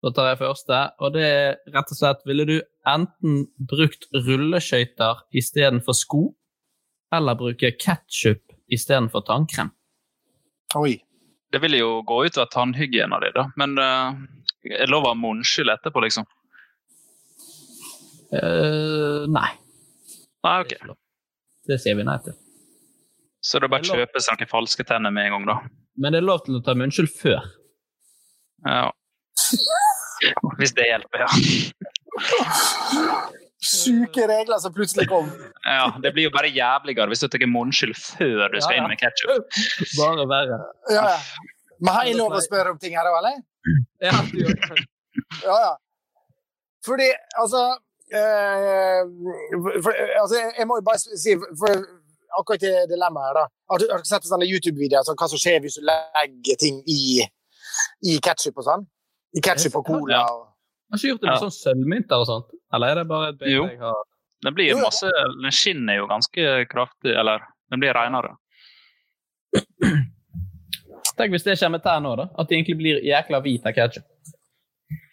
Da tar jeg første, og det er rett og slett Ville du enten brukt rulleskøyter istedenfor sko, eller bruke ketsjup istedenfor tannkrem? Oi. Det ville jo gå ut av tannhygiena di, da. Men uh, er det lov å ha munnskyld etterpå, liksom? Uh, nei. Nei, ok. Det sier vi nei til. Så det er bare å kjøpe seg noen falske tenner med en gang, da. Men det er lov til å ta munnskyld før. Ja. Hvis det hjelper, ja. Syke regler som plutselig kom. ja. Det blir jo bare jævligere hvis du tar munnskyld før du skal Ja, ja. inn med ketsjup. Bare verre. Ja, ja. Men har jeg lov å spørre om ting her òg, eller? Ja, du gjør det. Ja, ja. Fordi, altså eh, for, altså, Jeg må jo bare si for akkurat det dilemmaet her, da. Har du, har du sett sånne YouTube-videoer altså, hva som skjer hvis du legger ting i, i ketsjup og sånn? I ketsjup og cola Ja. og Har ikke gjort det med Ja. sånn sølvmynter og sånt? Eller er det bare et bilde jeg har Den blir Jo, masse Den skinner jo ganske kraftig, eller den blir renere. Tenk hvis det kommer til nå, da. At det egentlig blir jækla hvit av ketsjup.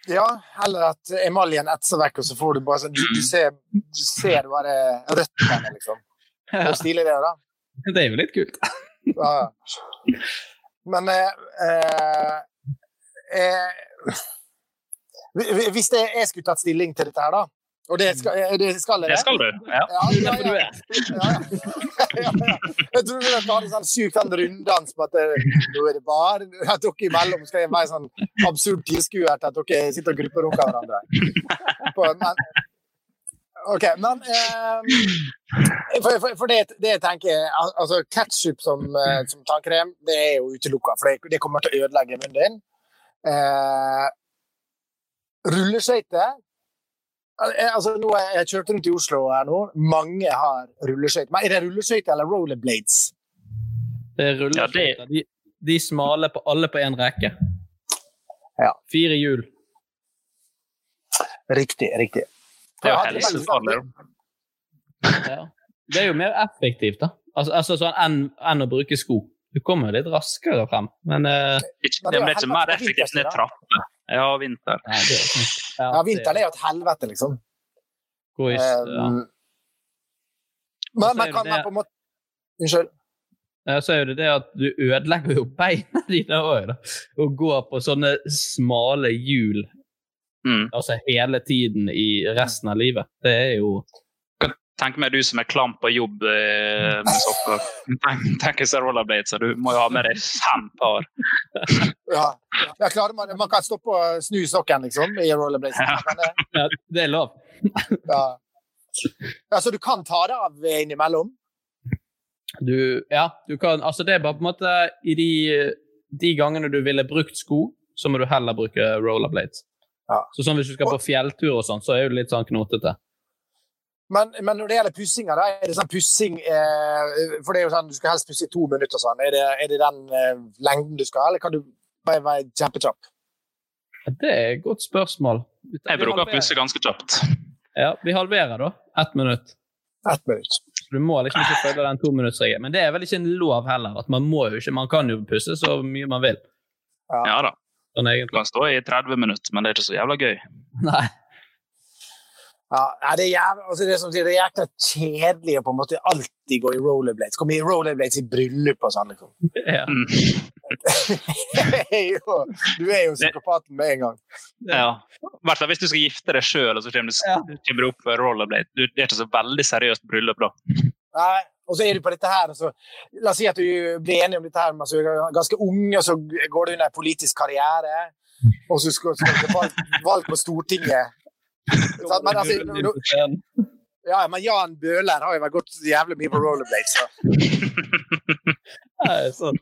Ja, eller at emaljen etser vekk, og så får du bare sånn Du, du, ser, du ser bare røttene, liksom. Det er jo stilig, det, da. Det er jo litt kult. Ja. Men eh, eh, eh, Hvis det, jeg skulle tatt stilling til dette her, da Og det skal, eh, det skal jeg Det skal du. Ja. Ja, ja, ja. Jeg tror vi skal ha en sånn syk sånn runddans på at nå er det bare at dere imellom skal være sånn absurd tilskuer til at dere sitter og grupperunker hverandre. På, men, OK, men eh, For, for, for det, det jeg tenker al- altså Ketsjup som, eh, som tannkrem, det er jo utelukka, for det, det kommer til å ødelegge munnen din. Eh, rulleskøyter Eh, Altså, nå har jeg kjørt rundt i Oslo her nå. Mange har rulleskøyter. Men er det rulleskøyter eller rollerblades? Det er Ja. De, de smale på alle på én rekke. Ja. Fire hjul. Riktig, riktig. Det er jo helsefarlig. Ja. Det er jo mer effektivt, da. Altså, altså sånn enn, en å bruke sko. Du kommer litt raskere frem, men uh, Ikke- Det det er blir ikke mer effektivt ned vinterstid, trappe. Ja, vinter. nei, det. Ja, vinteren er jo et helvete, liksom. Gå i, ja. Um, Og men, men kan det man på en måte Unnskyld. Ja, så er jo det det at du ødelegger jo beina dine òg, da. Å gå på sånne smale hjul Mm. altså hele tiden i resten av livet. Det er jo Tenk meg du som er klam på jobb eh, med sokker. Tenk, tenk deg rollerblades, så du må jo ha med deg fem par. Ja. Ja, klarer man, man kan stoppe og snu sokken, liksom, i rollerblades. Ja. ja, Det er lov. Ja. ja, så du kan ta det av innimellom? Du, ja, du kan Altså, det er bare på en måte I de, de gangene du ville brukt sko, så må du heller bruke rollerblades. Ja. Så sånn Hvis du skal på fjelltur og sånn, så er det litt sånn knotete. Men, men når det gjelder pussinga, da, er det sånn pussing eh, For det er jo sånn, du skal helst pusse i to minutter sånn. Er det, er det den eh, lengden du skal ha, eller kan du bare være kjempekjapp? Det er et godt spørsmål. Vi Jeg bruker å pusse ganske kjapt. Ja, Vi halverer, da. Ett minutt. Ett minutt. Du må liksom ikke følge den tominuttsregelen. Men det er vel ikke en lov heller. at Man må jo ikke, man kan jo pusse så mye man vil. Ja da. Sånn Du kan stå i 30 minutter, men det er ikke så jævla gøy. Nei. Ja, det er jævlig, altså det, er som sier, det er jækla kjedelig å på en måte alltid gå i rollerblades. Komme i rollerblades i bryllup og sånn, liksom. Ja. Mm. Er jo, du er jo psykopaten med en gang. Ja. I hvert fall hvis du skal gifte deg sjøl, og så kommer du, Ja. kommer opp på rollerblade. Du, det er ikke så veldig seriøst bryllup da. Nei, og så er du på dette her, så, La oss si at du blir enig om dette her, men så er du ganske ung, og så går du inn i en politisk karriere, og så skal skal du til valg, valg på Stortinget. Sant? Men, altså, ja, men Jan Bøhler har jo vært gått jævlig mye på rollerblades. Så. Nei, sånn.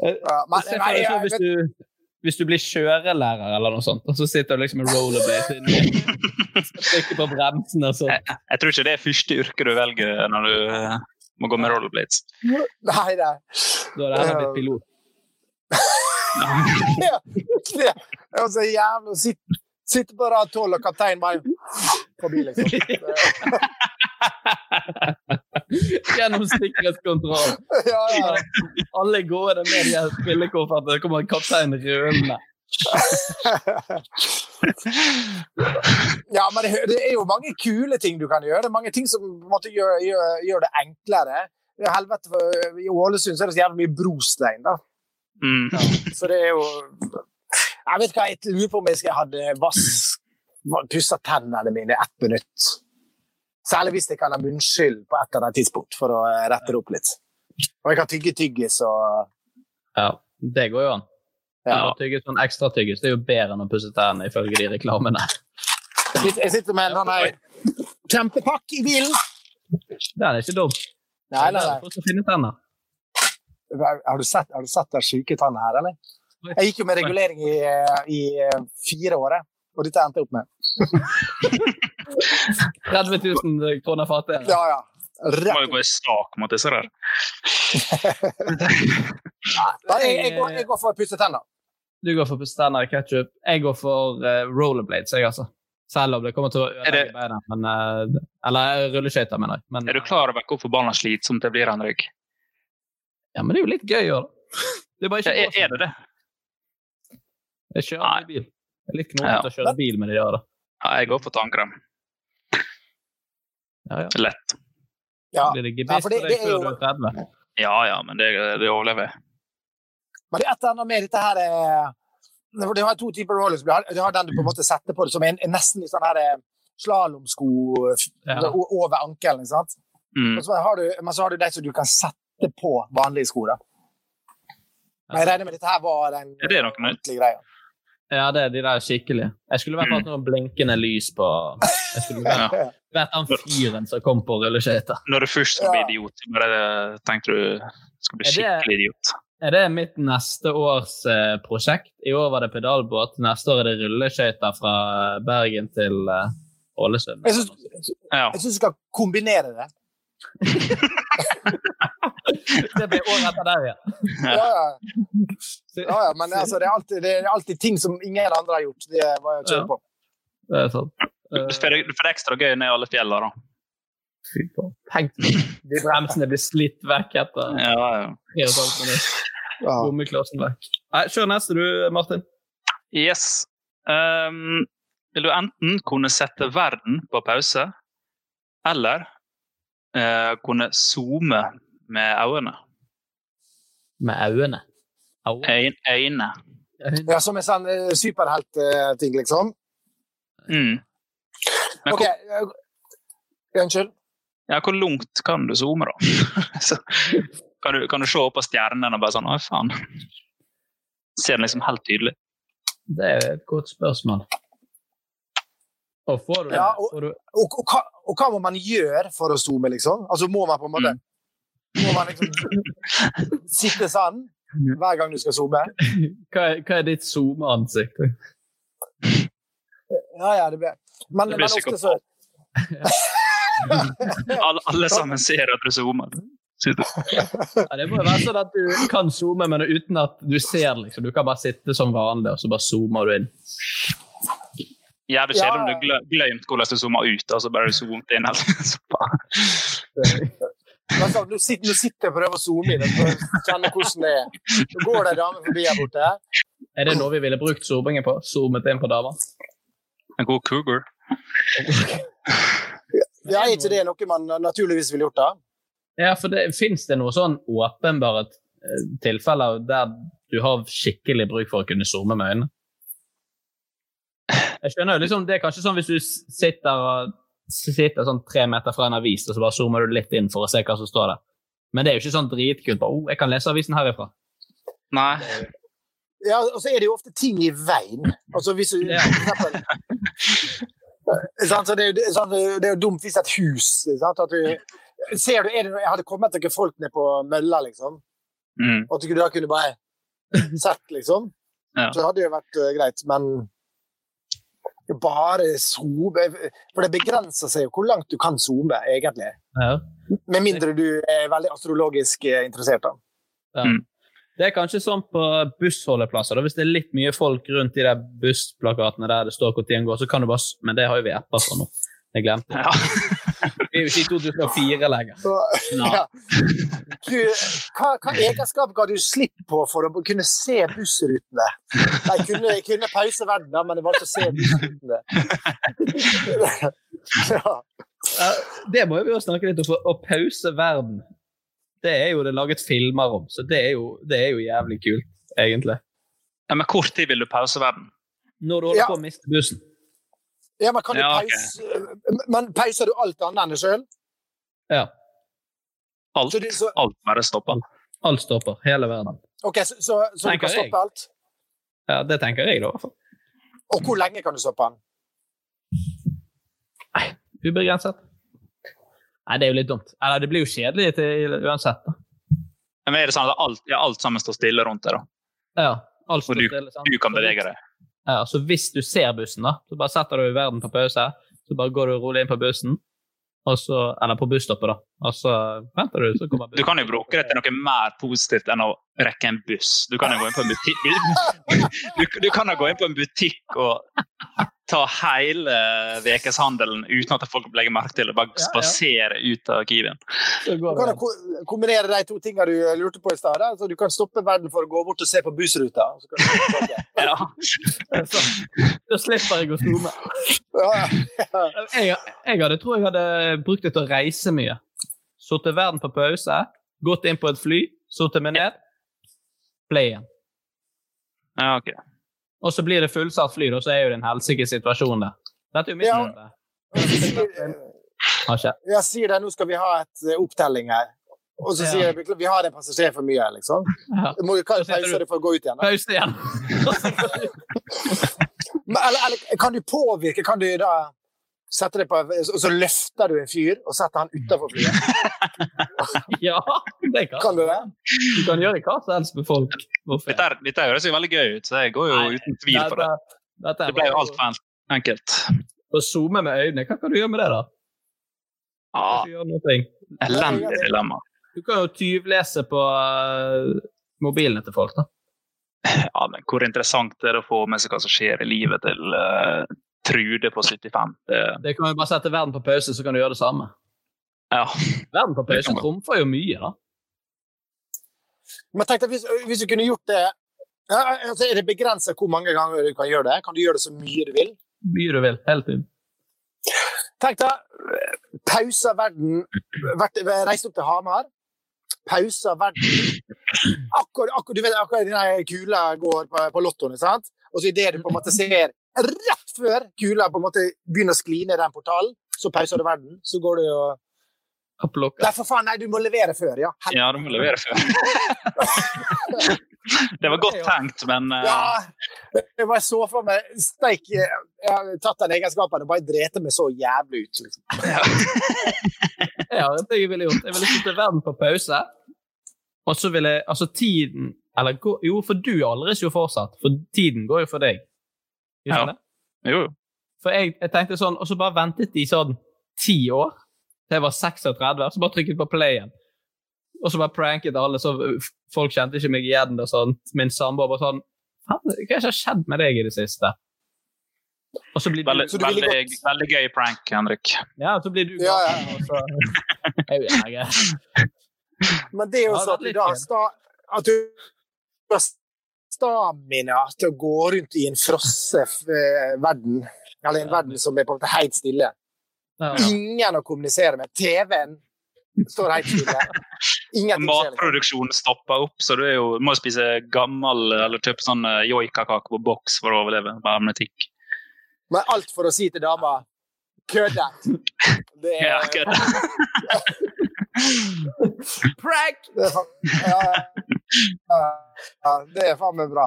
Ja, men, Se for deg så hvis du, hvis du blir kjørelærer eller noe sånt, og så sitter du liksom med rollerblades inni Trykker på bremsen og sånn. Jeg, jeg tror ikke det er første yrke du velger når du eh, må gå med rollerblades. nei, nei. Da er det heller blitt pilot. Ja, det er så jævlig å sitte, sitte på rad tolv, og kapteinen bare forbi, liksom. Gjennom sikkerhetskontroll. Ja, ja. Alle gående med de spillekoffertene, så kommer kapteinen rølende. ja, men det, er jo mange kule ting du kan gjøre. Det er mange ting som måte, gjør, gjør, gjør det enklere. Det er helvete, I Ålesund så er det så jævlig mye brostein, da. Mm. Så det er jo Jeg vet hva, jeg lurer på om jeg hadde vask pussa tennene mine ett minutt. Særlig hvis jeg kan ha munnskyld på et eller annet tidspunkt for å eh, rette det opp litt. Og jeg kan tygge tyggis og Ja, det går jo an. Ja. ja tygge sånn ekstra tyggis det er jo bedre enn å pusse tennene, ifølge de reklamene. Jeg sitter, med en sånn her kjempepakk i bilen. Den er ikke dum. Nei, nei, nei. Har du sett, har du sett den syke tanna her, eller? Jeg gikk jo med regulering i, i eh, fire år, og dette endte jeg opp med. 30 000 kroner fatet? Ja, ja. Du må jo Rett. gå i sak mot disse der. Nei, jeg, jeg, går, jeg går for å pusse tenner. Du går for pusse tenner i ketsjup. Jeg går for eh, rollerblades, jeg, altså. Selv om det kommer til å ødelegge beina. Men, eh, eller rulleskøyter, mener jeg. Men, Er du klar over hvor forbanna slitsomt det blir, Henrik? Ja, men det er jo litt gøy å gjøre det. Er bare Ja, ikke er, er det det? Jeg kjører Nei. bil. Jeg liker noe ja. å kjøre bil med de der. det. Ja, jeg går for tannkrem. Ja, ja. Lett. Ja. Blir det Ja, gebiss på det- det deg er før du er 30? Ja ja, men det, det overlever jeg. Men det er et eller annet med dette her eh, for Du har to typer rollers. Du har, du har den du på en måte setter på det som en, en nesten litt sånn her eh, slalåmsko Ja. over ankelen. ikke sant? Mm. Og så har du, men så har du de som du kan sette på vanlige sko. da. Men jeg regner med dette her var den Er det ordentlige greia. Ja, det er de der skikkelige. Jeg skulle vært fall hatt noen blinkende lys på Jeg skulle vært, Ja. vært han fyren som kom på rulleskøyter. Når du først skal bli idiot, så bare tenkte du skal bli skikkelig idiot. Er det mitt neste års eh, prosjekt? I år var det pedalbåt. Neste år er det rulleskøyter fra Bergen til eh, Ålesund. Jeg syns Ja. jeg syns du skal kombinere det. Det blir året etter der, ja. Ja, ja. ja, ja men altså, det, er alltid, det er alltid ting som ingen andre har gjort. Det var jeg å kjøre Ja. på. Det er sant. Du får det, du får det ekstra gøy ned alle fjella, da. Fy faen. Tenk de bremsene blir slitt vekk etter Ja, ja. Ja. Vekk. Nei, Kjør neste du, Martin. Yes. Um, vil du enten kunne sette verden på pause, eller eh, kunne zoome med øynene? Med øynene. Øyne. Ja, som en sånn uh, superheltting, liksom. Mm. Men OK. hvor, eh, Unnskyld. ja, hvor langt kan du zoome, da? Kan, du, kan du se opp på stjernene og bare sånn Å, faen. Ser den liksom helt tydelig. Det er et godt spørsmål. Og får du, Ja, og- får du Og, og, hva, og hva må man gjøre for å zoome, liksom? Altså, må man på en måte Må man liksom sitte sånn hver gang du skal zoome? hva, er, hva er ditt zoome-ansikt? Ja, ja, det blir Men, Det men blir ofte sikkert så Alle, alle sammen ser at du zoomer. Ja, det må jo være sånn at du kan zoome, men uten at du ser. Liksom. Du kan bare sitte som vanlig, og så bare zoomer du inn. Jævlig kjedelig om du glemte glemt hvordan du zoomer ut, og så bare du zoomet inn. Så bare- Men så, Nå sitter, nå sitter jeg og prøver å zoome inn og kjenne hvordan det er. Nå går det ei dame forbi her borte. Er det noe vi ville brukt zoomingen på? Zoomet inn på damer? En god cougar. Ja, er ikke det noe man naturligvis ville gjort, da? Ja, for det, Fins det noe sånn åpenbare eh, tilfeller der du har skikkelig bruk for å kunne zoome med øynene? Jeg skjønner jo liksom, Det er kanskje sånn hvis du sitter, og- sitter sånn tre meter fra en avis, og så bare zoomer du litt inn for å se hva som står der. Men det er jo ikke sånn dritkult. bare, Oh, jeg kan lese avisen herifra. Nei. Ja, og så er det jo ofte ting i veien. Altså hvis du Ja. for så det, er det, er sånn, det er jo dumt hvis et hus sant, at du, Ser du, er det, Hadde kommet noen folk ned på mølla, liksom, Mm. og at du da kunne bare sett, liksom, Ja. så hadde det jo vært uh, greit. Men bare zoome For det begrenser seg jo hvor langt du kan zoome, egentlig. Ja. Med mindre du er veldig astrologisk eh, interessert. da. Ja. Mm. Det er kanskje sånn på bussholdeplasser. Da. Hvis det er litt mye folk rundt de der bussplakatene der det står hvor tiden går, så kan du bare Men det har jo vi apper for nå. Jeg glemte det. Ja. Vi er jo ikke i 2004 lenger. Så, ja. du, hva, hva egenskap ga du slipp på for å kunne se bussrutene? Jeg kunne, jeg kunne pause verden, men jeg valgte å se bussrutene. ja. Ja, Det må vi jo snakke litt om. For å pause verden, det er jo det laget filmer om. Så det er jo, det er jo jævlig kult, egentlig. Ja, men hvor tid vil du pause verden? Når du holder Ja. på å miste bussen. Ja, men kan du Ja, okay. peise, Men peiser du alt annet enn deg sjøl? Ja. Alt, Så du- så- alt bare stopper. Alt stopper. Hele verden. OK, så, så, så du kan stoppe jeg. alt? Ja, det tenker jeg, da. i hvert fall. Og hvor lenge kan du stoppe den? Ubegrenset. Nei, det er jo litt dumt. Eller det blir jo kjedelig til uansett. da. Men er det sånn at alt, ja, alt sammen står stille rundt deg, da? Ja, alt står du, stille, sant? du kan bevege deg? Ja, så hvis du ser bussen, da, så bare setter du verden på pause. Så bare går du rolig inn på bussen, så, eller på busstoppet, da. Og så venter du, så kommer Du kan jo bruke det til noe mer positivt enn å rekke en buss. Du kan jo gå inn på en butikk, du, du kan jo gå inn på en butikk og ta hele ukeshandelen uten at folk legger merke til det. Bare spasere ut av Kiwien. Du kan jo kombinere de to tingene du lurte på i stad. Du kan stoppe verden for å gå bort og se på bussruta. Ja. Så, da slipper jeg å zoome. Jeg, jeg hadde, tror jeg hadde brukt det til å reise mye. Sittet verden på pause, gått inn på et fly, satt meg ned, play igjen. ja, ok. Og så blir det fullsatt fly, og så er jo det en helsikes situasjon der. Dette er jo mitt Ja. skjedd. Jeg sier det, nå skal vi ha et eh, opptelling her. Og så sier jeg vi har en passasjer for mye, liksom. Ja. Du må jo pause du- det for å gå ut igjen. Da. Pause igjen. Men, eller, eller kan du påvirke? Kan du da sette deg på Og så løfter du en fyr og setter han utafor flyet? ja, det kan Kan du det? Du kan gjøre hva som helst med folk. Hvorfor? Dette, dette høres jo veldig gøy ut, så jeg går jo Nei, uten tvil på det. Dette, dette Det ble jo altfor en- enkelt. Å zoome med øynene, hva kan du gjøre med det, da? Ja, Ikke elendig dilemma. Du kan jo tyvlese på uh, mobilene til folk, da. Ja, men hvor interessant er det å få med seg hva som skjer i livet til eh, Trude på 75? Det, Det kan jo bare sette verden på pause, så kan du gjøre det samme. ja. Verden på pause trumfer jo mye, da. Men tenk deg, hvis, hvis du kunne gjort det ja, altså Er det begrensa hvor mange ganger du kan gjøre det? Kan du gjøre det så mye du vil? Mye du vil, hele tiden. Tenk deg pausa verden vært, Reist opp til Hamar. Pausa verden akkurat, akkurat, Du vet akkurat den kula går på, på lottoen, sant? Og så idet du på en måte ser rett før kula på en måte begynner å skli ned den portalen, så pauser du verden. Så går du og Og. Nei, for faen, nei, du må levere før, ja. Helvete. ja, du må levere før. det var godt tenkt, men uh... Ja! Jeg bare så for meg Steik, jeg har tatt den egenskapen og bare drete meg så jævlig ut. Liksom. ja, har ting jeg ville gjort. Jeg ville sette verden på pause. Og så ville Altså, tiden Eller jo, for du aldres jo fortsatt. For tiden går jo for deg. Gjør Ja. det? Jo. For jeg, jeg tenkte sånn, og så bare ventet de sånn ti år til jeg var 36, så bare trykket på play igjen. Og så bare pranket alle, så folk kjente ikke meg igjen. og sånt. Min samboer bare sånn hva har har skjedd med deg i det siste? Og så blir du, Veldig, Så du veldig, veldig gøy prank, Henrik. ja, så blir du Ja, ja. så Jeg ikke. Men det er jo sånn at du da at du har stamina til å gå rundt i en frosse eh, verden. Eller en verden som er på en måte helt stille. Ingen å kommunisere med. TV-en står helt stille. Ingenting. Matproduksjonen stopper opp, så du er jo, må spise gammel eller kjøpe sånn eh, joikakake på boks for å overleve. med hermetikk. Men alt for å si til dama køddet. Det er, Ja, kødda. Prank! ja, ja, ja, det er faen meg bra.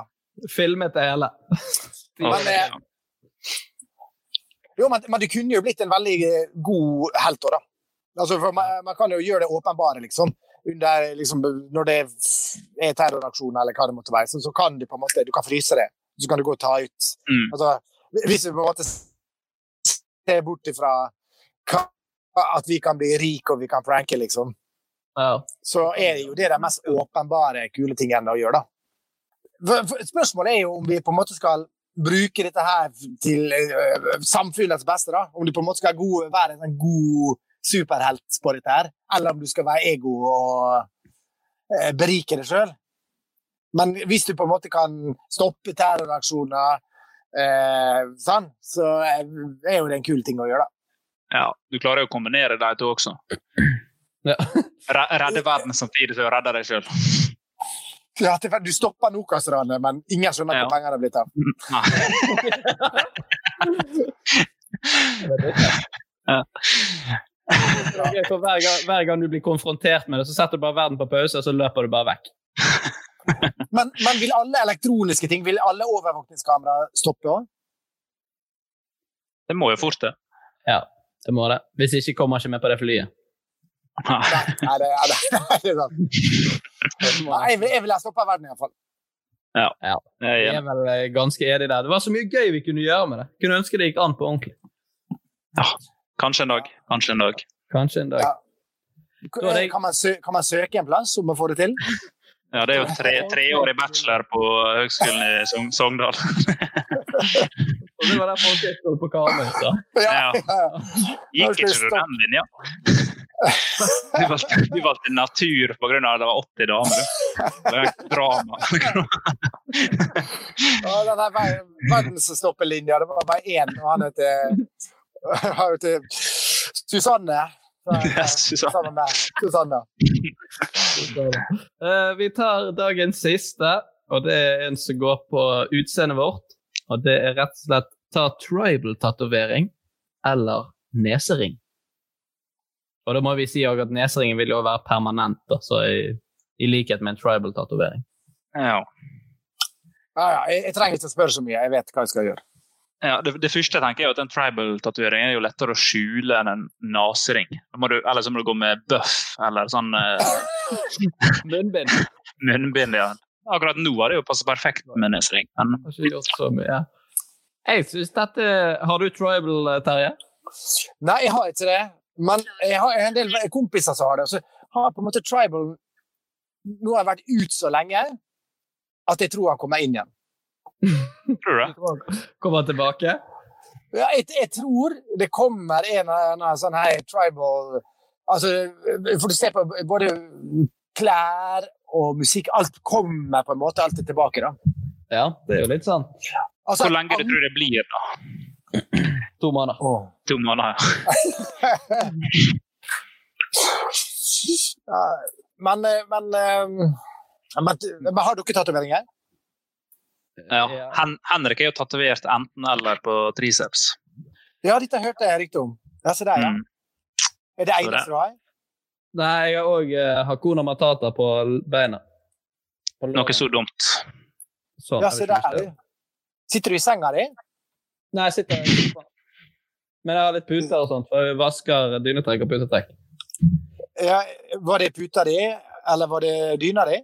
Filmet det hele. Men, eh, Jo, men, men du kunne jo blitt en veldig eh, god helt òg, da. Altså, for man, man kan jo gjøre det åpenbare, liksom. Under, liksom når det er terroraksjoner eller hva det måtte være, så, så kan du på en måte du kan fryse det. Så kan du gå og ta ut Mm. altså, Hvis vi på en måte ser bort ifra at vi kan bli rike og vi kan pranke, liksom, Ja. så er det jo det de mest åpenbare, kule tingene å gjøre, da. Spørsmålet er jo om vi på en måte skal bruke dette her til uh, samfunnets beste, da. Om du på en måte skal god, være en god superhelt på dette her, eller om du skal være ego og uh, berike deg sjøl. Men hvis du på en måte kan stoppe terroraksjoner, uh, sånn, så er jo det en kul ting å gjøre, da. Ja, du klarer jo å kombinere de to også. Ja. Redde verden samtidig som å redde deg sjøl. Ja, du stopper Nokas-ranet, men ingen skjønner Ja. hvor pengene er blitt av. Er for hver, gang, hver gang du blir konfrontert med det, så setter du bare verden på pause, og så løper du bare vekk. Men, men vil alle elektroniske ting, vil alle overvåkningskamera stoppe òg? Det må jo fort det. Ja, det må det. Hvis ikke kommer ikke med på det flyet. Nei, nei, det, nei, det, nei, det er sant. Nei, jeg, vil, jeg vil av stoppa verden, iallfall. Ja. Vi Jeg er vel eh, ganske enige der. Det var så mye gøy vi kunne gjøre med det. Kunne ønske det gikk an på ordentlig. Kanskje en dag. Kanskje en dag. Kanskje en dag. Ja. Da det- Kan man, kan man søke en plass om å få det til? Ja, det er jo tre, treårig bachelor på Høgskolen i Sogn- Sogndal. Og det var der folkehøyskole på Karmøy, da. Ja. ja. Gikk ikke du den linja? Du valgte, du valgte natur pga. at det var 80 damer. Det er et drama. Ja, den der ver- verdensstoppelinja, det var bare én, og han heter, Susanne. Så- Ja, Susanne. Susanne. Eh, vi tar dagens siste, og det er en som går på utseendet vårt. Og det er rett og slett ta tribal-tatovering eller nesering. Og da må vi si at neseringen vil jo være permanent, da, så i, i likhet med en tribal-tatovering. Ja. Ja, ja, jeg, jeg trenger ikke å spørre så mye, jeg vet hva jeg skal gjøre. Ja, det, det første jeg tenker er at en tribal-tatovering er jo lettere å skjule enn en nasering. Eller så må du gå med buff eller sånn eh, Munnbind. munnbind. Ja. Akkurat nå har det jo passet perfekt med nesering. Men Har ikke gjort så mye. Jeg synes dette Har du tribal, Terje? Nei, jeg har ikke det. Men jeg har en del kompiser som har det. Så har på en måte tribal Nå har jeg vært ut så lenge at jeg tror han kommer inn igjen. tror du det? Kommer tilbake? Ja, jeg, jeg tror det kommer en eller sånn her tribal Altså, for du ser på både klær og musikk Alt kommer på en måte alltid tilbake, da. Ja, det er jo litt sånn. Altså, Hvor lenge du tror du det blir, da? To måneder. Oh. To måneder? ja. Men, eh, men, eh, men, men har dere tatoveringer? Ja. Hen Henrik er jo tatovert enten-eller på triceps. Ja, dette hørte jeg riktig om. Ja, se der, ja. Mm. Er det eneste du har? Nei, jeg har òg uh, Hakuna Matata på beina. På. Noe så dumt. Sånn, Ja, se der. du. Sitter du i senga di? Nei, jeg sitter i sofaen. Men jeg har litt puter og sånt, for jeg vasker dynetrekk og putetrekk. Ja, var det puta di, eller var det dyna di?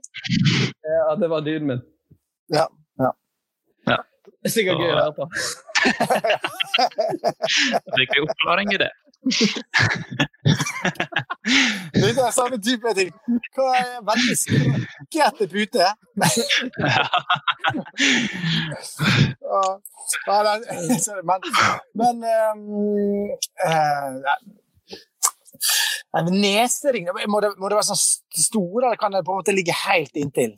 Ja, det var dynen min. Ja. ja. Det er sikkert gøy å høre på. Fikk vi oppklaring i det? Det er samme type ting. Hva er veldig skrekkete pute? Ja. Ja, ja, men, men, um, men Nesering må det, må det være sånn store, eller kan det på en måte ligge helt inntil?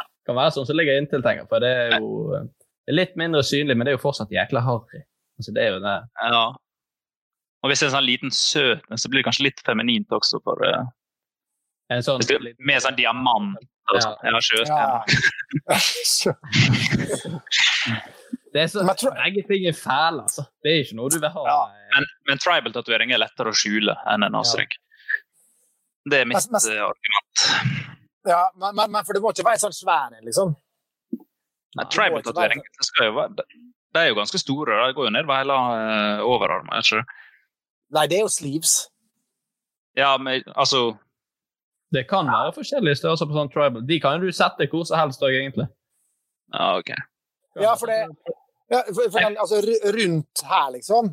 Det kan være sånn som ligger inntil, tenker. For det er jo eh, det er litt mindre synlig, men det er jo fortsatt jækla harry. Altså, det er jo det. ja. Og hvis det er en sånn liten søt, så blir det kanskje litt feminint også. For, uh, En sånn, det med sånn diamant. Og sånn. Ja, sjøstjerne. Ja. det er så, Men tror- Begge ting er fæle, altså. Det er ikke noe du vil ha. Ja. Men, men tribal-tatovering er lettere å skjule enn en nasering. Det er mitt Men- men- eh, argument. Ja, men, men, men for det må ikke være sånn svær en, liksom. Nei, Tribal-tatovering det skal jo være De er jo ganske store. De går jo nedover hele uh, overarmen. Nei, det er jo sleeves. Ja, men altså Det kan være forskjellige størrelser på sånn tribal. De kan jo du sette hvor som helst òg, egentlig. Ja, OK. Ja, for det ja, for, for den, altså, rundt her, liksom.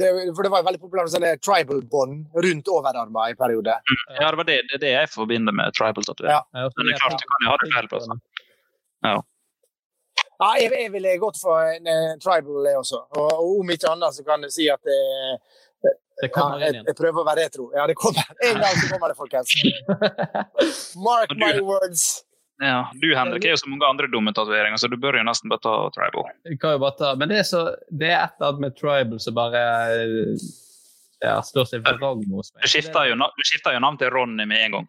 Det, for det var jo veldig populært med sånne tribal-bånd rundt overarmer i periode. Ja, det var det, det, det jeg forbinder med tribal-tatovering. Ja. Ja, Men det er klart, du kan jo ha det feil plass. Ja, jeg, jeg ville gått for en, eh, tribal, jeg også. Og, og om ikke annet så kan jeg si at det, ja, jeg, jeg prøver å være retro. Ja, det kommer. En gang så kommer det, folkens. Mark du- my words. Ja, Du Henrik, er jo så mange andre dumme tatoveringer, så du bør jo nesten bare ta tribal. Vi kan jo bare ta, men det er, så, det er et eller annet med tribal som bare ja, står seg vrang hos meg. Du skifter jo, du skifter jo navn til Ronny med en gang.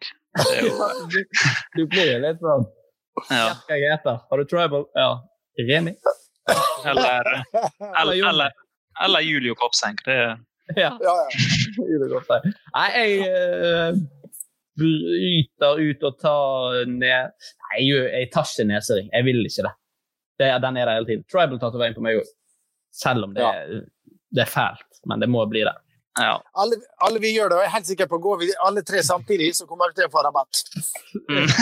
Jo, Du, du blir jo litt sånn ja. Hva jeg heter. Har du tribal? Ja. Remi? Eller, eller, eller, eller Julio Kopseng. Det er Ja. Ja, ja. det godt, det. Nei, jeg eh, bryter ut og tar ned Nei, jeg, tar ikke nesering. Jeg vil ikke det. det den er der hele tiden. Tribal-tatovering på meg òg. Selv om det, Ja. er, det er fælt. Men det må bli det. ja. Alle, alle vi gjør det, og jeg er helt sikker på går vi alle tre samtidig, så kommer vi til å få rabatt. Mm.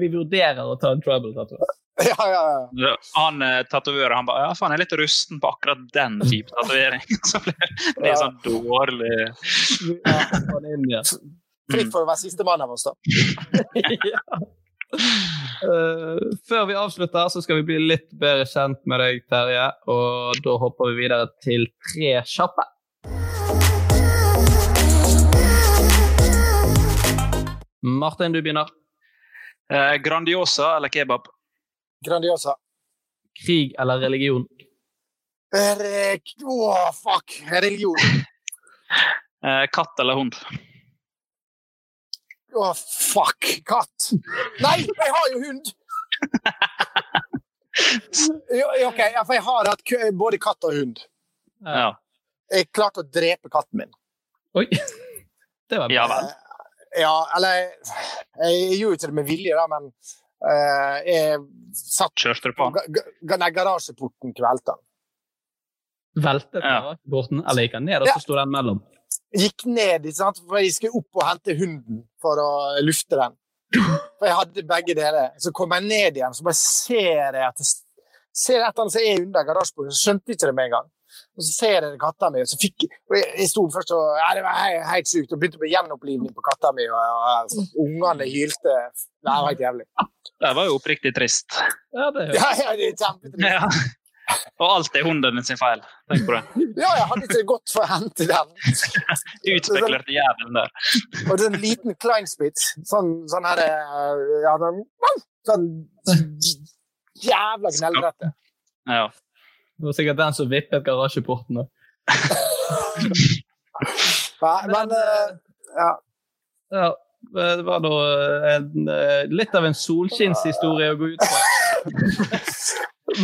Vi vurderer å ta en tribal-tatovering. Ja, ja, ja. Han uh, tatovøren han bare ja, faen, jeg er litt rusten på akkurat den type tatovering. Så ble det ja. sånn dårlig Ja, han inn, ja. Fritt for å være sistemann av oss, da. ja. Uh, før vi avslutter, så skal vi bli litt bedre kjent med deg, Terje. Og da hopper vi videre til tre kjappe. Martin, du begynner. Eh, Grandiosa eller kebab? Grandiosa. Krig eller religion? Re Åh, fuck! Religion. Eh, katt eller hund? Åh, fuck! Katt. Nei, jeg har jo hund! OK, for jeg har hatt både katt og hund. Ja. Jeg klarte å drepe katten min. Oi! Det var bra. Ja vel. Ja, eller Jeg gjorde ikke det med vilje, da, men eh, jeg satt Kjørte du på på han? nei, garasjeporten kvelte han. Veltet Ja. borten, eller gikk han ned, og så sto den mellom? Gikk ned, ikke sant? for jeg skulle opp og hente hunden for å lufte den. For jeg hadde begge deler. Så kom jeg ned igjen, så bare ser jeg at det ser et eller annet som er under garasjeporten. Så skjønte jeg ikke det med en gang. Og så ser jeg katta mi, og så fikk og jeg, jeg sto først og ja, Det var helt, helt sykt. Og begynte med gjenopplivning på katta mi, og, og, og ungene hylte. Det var helt jævlig. Det var jo oppriktig trist. Ja, det er Ja, ja, det er kjempetrist. Ja. Og alt er hunden sin feil. Tenk på det. Ja, jeg hadde ikke gått for å hente den. Utspekulerte jævelen der. Og det er en liten kleinspitz. Sånn, sånn her eh, ja, sånn, sånn jævla knellrette. Ja. Det var sikkert den som vippet garasjeporten. Ja, men eh, ja. Ja, det var da en, eh, litt av en solskinnshistorie å gå ut fra.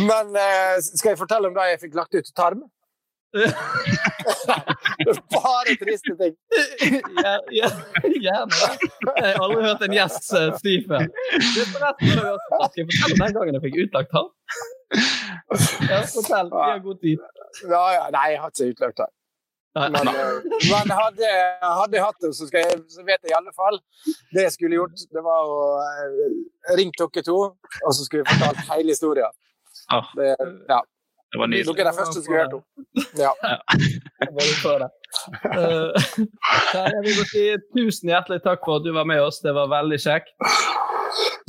Men eh, skal jeg fortelle om da jeg fikk lagt ut tarm? Bare triste ting. Ja, ja, gjerne. Jeg har aldri hørt en gjest uh, si før. Det er forresten den gangen jeg fikk utlagt tarm? Ja, fortell. Vi har god tid. Ja, ja, nei, jeg har ikke utløp der. Men, eh, men hadde, hadde jeg hatt det, så, skal jeg, så vet jeg i alle fall Det jeg skulle gjort, det var å uh, ringe dere to, og så skulle vi fortalt hele historien. Det, ja. det var Dere nydelig. er de første som skulle hørt henne. Ja. det. Eh, jeg vil si tusen hjertelig takk for at du var med oss. Det var veldig kjekt.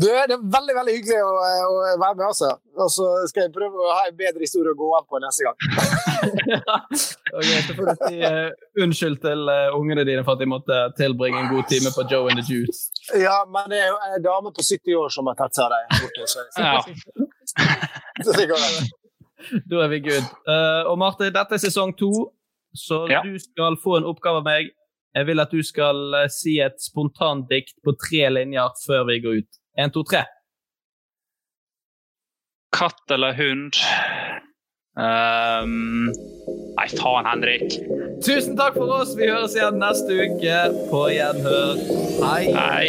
Du, det er veldig veldig hyggelig å, å være med. altså. Og så skal jeg prøve å ha en bedre historie å gå av på neste gang. ja. Ok, Så får du si uh, unnskyld til uh, ungene dine for at de måtte tilbringe en god time på Joe and the Juice. Ja, men det er jo en dame på 70 år som har tatt seg av deg. Da er vi good. Uh, og Martin, dette er sesong to, så Ja. du skal få en oppgave av meg. Jeg vil at du skal eh, si et spontandikt på tre linjer før vi går ut. Én, to, tre. Katt eller hund? Um, nei, faen, Henrik. Tusen takk for oss. Vi høres igjen neste uke. På gjenhør. Hei. Nei.